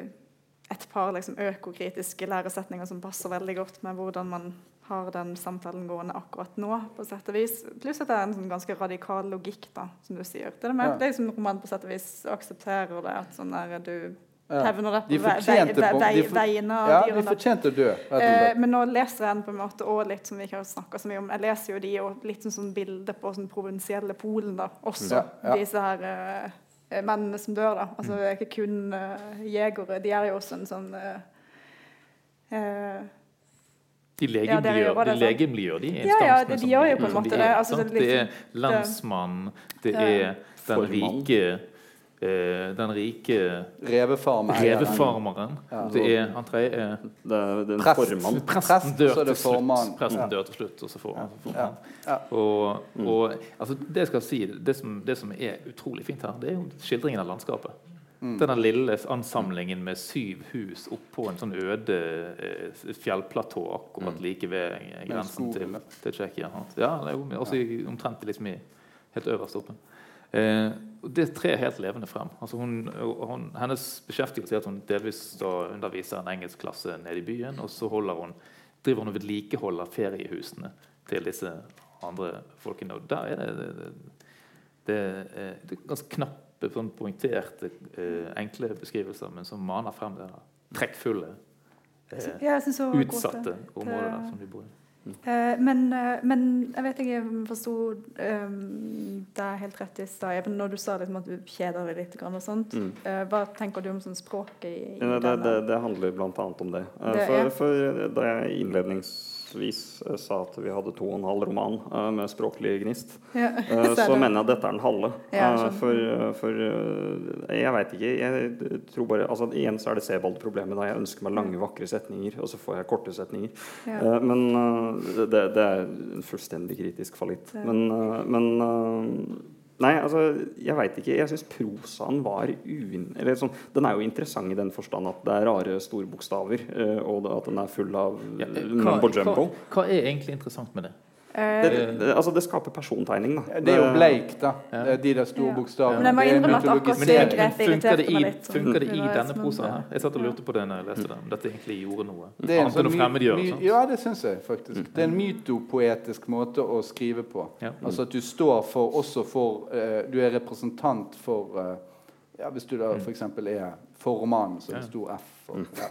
Et par liksom, økokritiske læresetninger som passer veldig godt med hvordan man har den samtalen gående akkurat nå, på sett og vis. Pluss at det er en sånn ganske radikal logikk, da, som du sier. Det er, det med, Ja. det er som roman på sett og vis aksepterer det, at sånn der du Ja. De på vei- fortjente vei- vei- veiene Ja, de fortjente å dø. Eh, men nå leser jeg den på en måte òg litt som vi ikke har snakket så mye om. Jeg leser jo de og litt sånn, sånn bilde på sånn provinsielle Polen da, også. Ja, ja. Disse her eh, mennene som dør, da. Altså, det er ikke kun eh, jegere. De er jo også en sånn eh, eh, De legemliggjør, de, legemliggjør de Ja, ja, de- de som gjør jo på en som måte de det. er, Altså, det er lensmannen, det er den rike eh, Den rike Revefarmeren. revefarmeren. Ja. Det er han tredje er Det er det er Prest. formann. Presten dør til slutt. Presten Ja. dør til slutt, og så får han Ja. Ja. Og, og altså, det jeg skal si, det som, det som er utrolig fint her, det er jo skildringen av landskapet. Mm. Denne lille ansamlingen med syv hus oppå en sånn øde eh, fjellplatå akkurat like ved grensen til, til Tsjekkia. Ja, det er jo også i- omtrent liksom i, helt øverst oppe. Eh, og det trer helt levende frem. Altså hun, hun, hennes beskjeftigelse er at hun delvis underviser en engelsk klasse nede i byen, og så hun, driver hun og vedlikeholder feriehusene til disse andre folkene. Og der er det, det, det, det, er- det er ganske knappe, sånn poengterte, eh, enkle beskrivelser, men som maner frem det trekkfulle, eh, utsatte området der som de bor i. Eh, men, eh, men jeg vet ikke, jeg forsto um, er helt rett i stad, når du sa liksom at du kjeder deg litt og sånt. Mm. uh, hva tenker du om sånn språket i, i Ja, det, det, det handler bl.a. om det. Uh, For, for da jeg innledningsvis eh, sa at vi hadde to og en halv roman eh, med språklig gnist, Ja, eh, så så mener jeg at dette er den halve. Ja. For, for jeg veit ikke. Jeg tror bare altså Igjen så er det Sebald-problemet. Jeg ønsker meg lange, vakre setninger, og så får jeg korte setninger. Ja. Men det, det er en fullstendig kritisk fallitt. Men, men Nei, altså, jeg veit ikke. Jeg syns prosaen var. Eller sånn, den er jo interessant i den forstand at det er rare storbokstaver, bokstaver og at den er full av Ja, eh, eh, hva, hva, hva er egentlig interessant med det? Eh, Det, det, altså, det skaper persontegning, da. Det er jo bleik, da. Ja. De der store Ja. bokstavene. Men jeg må innrømme at akkurat det grepet funker, det irriterte i, meg litt, sånn. funker det i denne som prosaen her? Jeg satt og lurte på det når jeg leste det. Om dette egentlig gjorde noe Det er en annet enn å sånn my- fremmedgjøre. my- Ja, det syns jeg faktisk. Det er en mytopoetisk måte å skrive på. Ja. Altså at du står for også for uh, Du er representant for uh, ja, Hvis du da f.eks. er formannen, så er det Ja. stor F. Og, ja.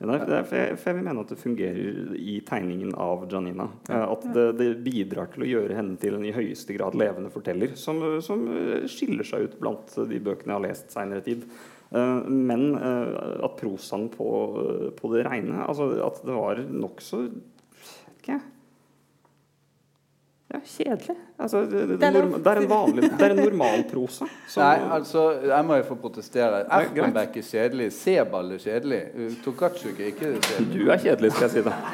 Ja, nei, det er, for, jeg, for jeg vil mene at det fungerer i tegningen av Janina. Eh, At det, det bidrar til å gjøre henne til en i høyeste grad levende forteller, som, som eh, skiller seg ut blant de bøkene jeg har lest seinere tid. Eh, Men at prosaen på, på det reine altså At det var nokså. Ja, kjedelig. Altså, det, det, Det norm- det er en vanlig Det er en normalprosa. Nei, altså, jeg må jo få protestere. Erpenbeck er kjedelig. Sebald er kjedelig. Uh, Tokatsjuk er ikke kjedelig. Du er kjedelig, skal jeg si det.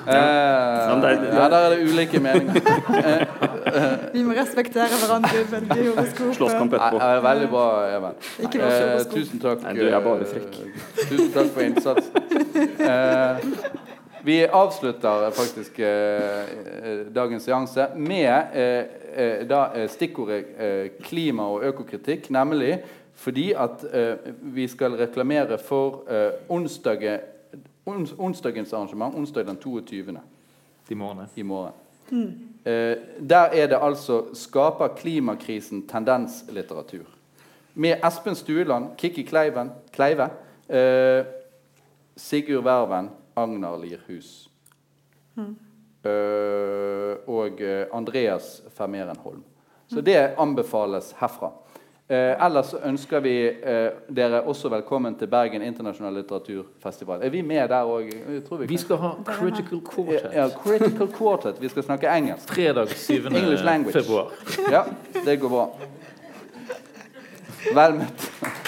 Eh, men det er- det er- ja, der er det ulike meninger. Vi må respektere hverandre veldig i horoskopet. Slåsskamp etterpå. ja, veldig bra, Even. Eh, tusen takk. Nei, du er bare eh, frekk. tusen takk for innsatsen. Eh, vi avslutter faktisk eh, eh, dagens seanse med eh, eh, da, eh, stikkordet eh, klima og økokritikk, nemlig fordi at vi skal reklamere for onsdagen, ons, onsdagens arrangement, onsdag den 22. I morgen. i morgen. Eh, der er det altså 'Skaper klimakrisen tendenslitteratur'. Med Espen Stueland, Kikki Kleiven, Kleive, eh, Sigurd Verven, Agnar Lierhus. Uh, og eh, Andreas Fermerenholm. Så det anbefales herfra. Eh, ellers ønsker vi eh, dere også velkommen til Bergen internasjonale litteraturfestival. Er vi med der òg? Vi skal ha Critical Quartet. ja, Critical Quartet. Vi skal snakke engelsk. Fredag 7. English language. februar. Ja, det går bra. Vel møtt.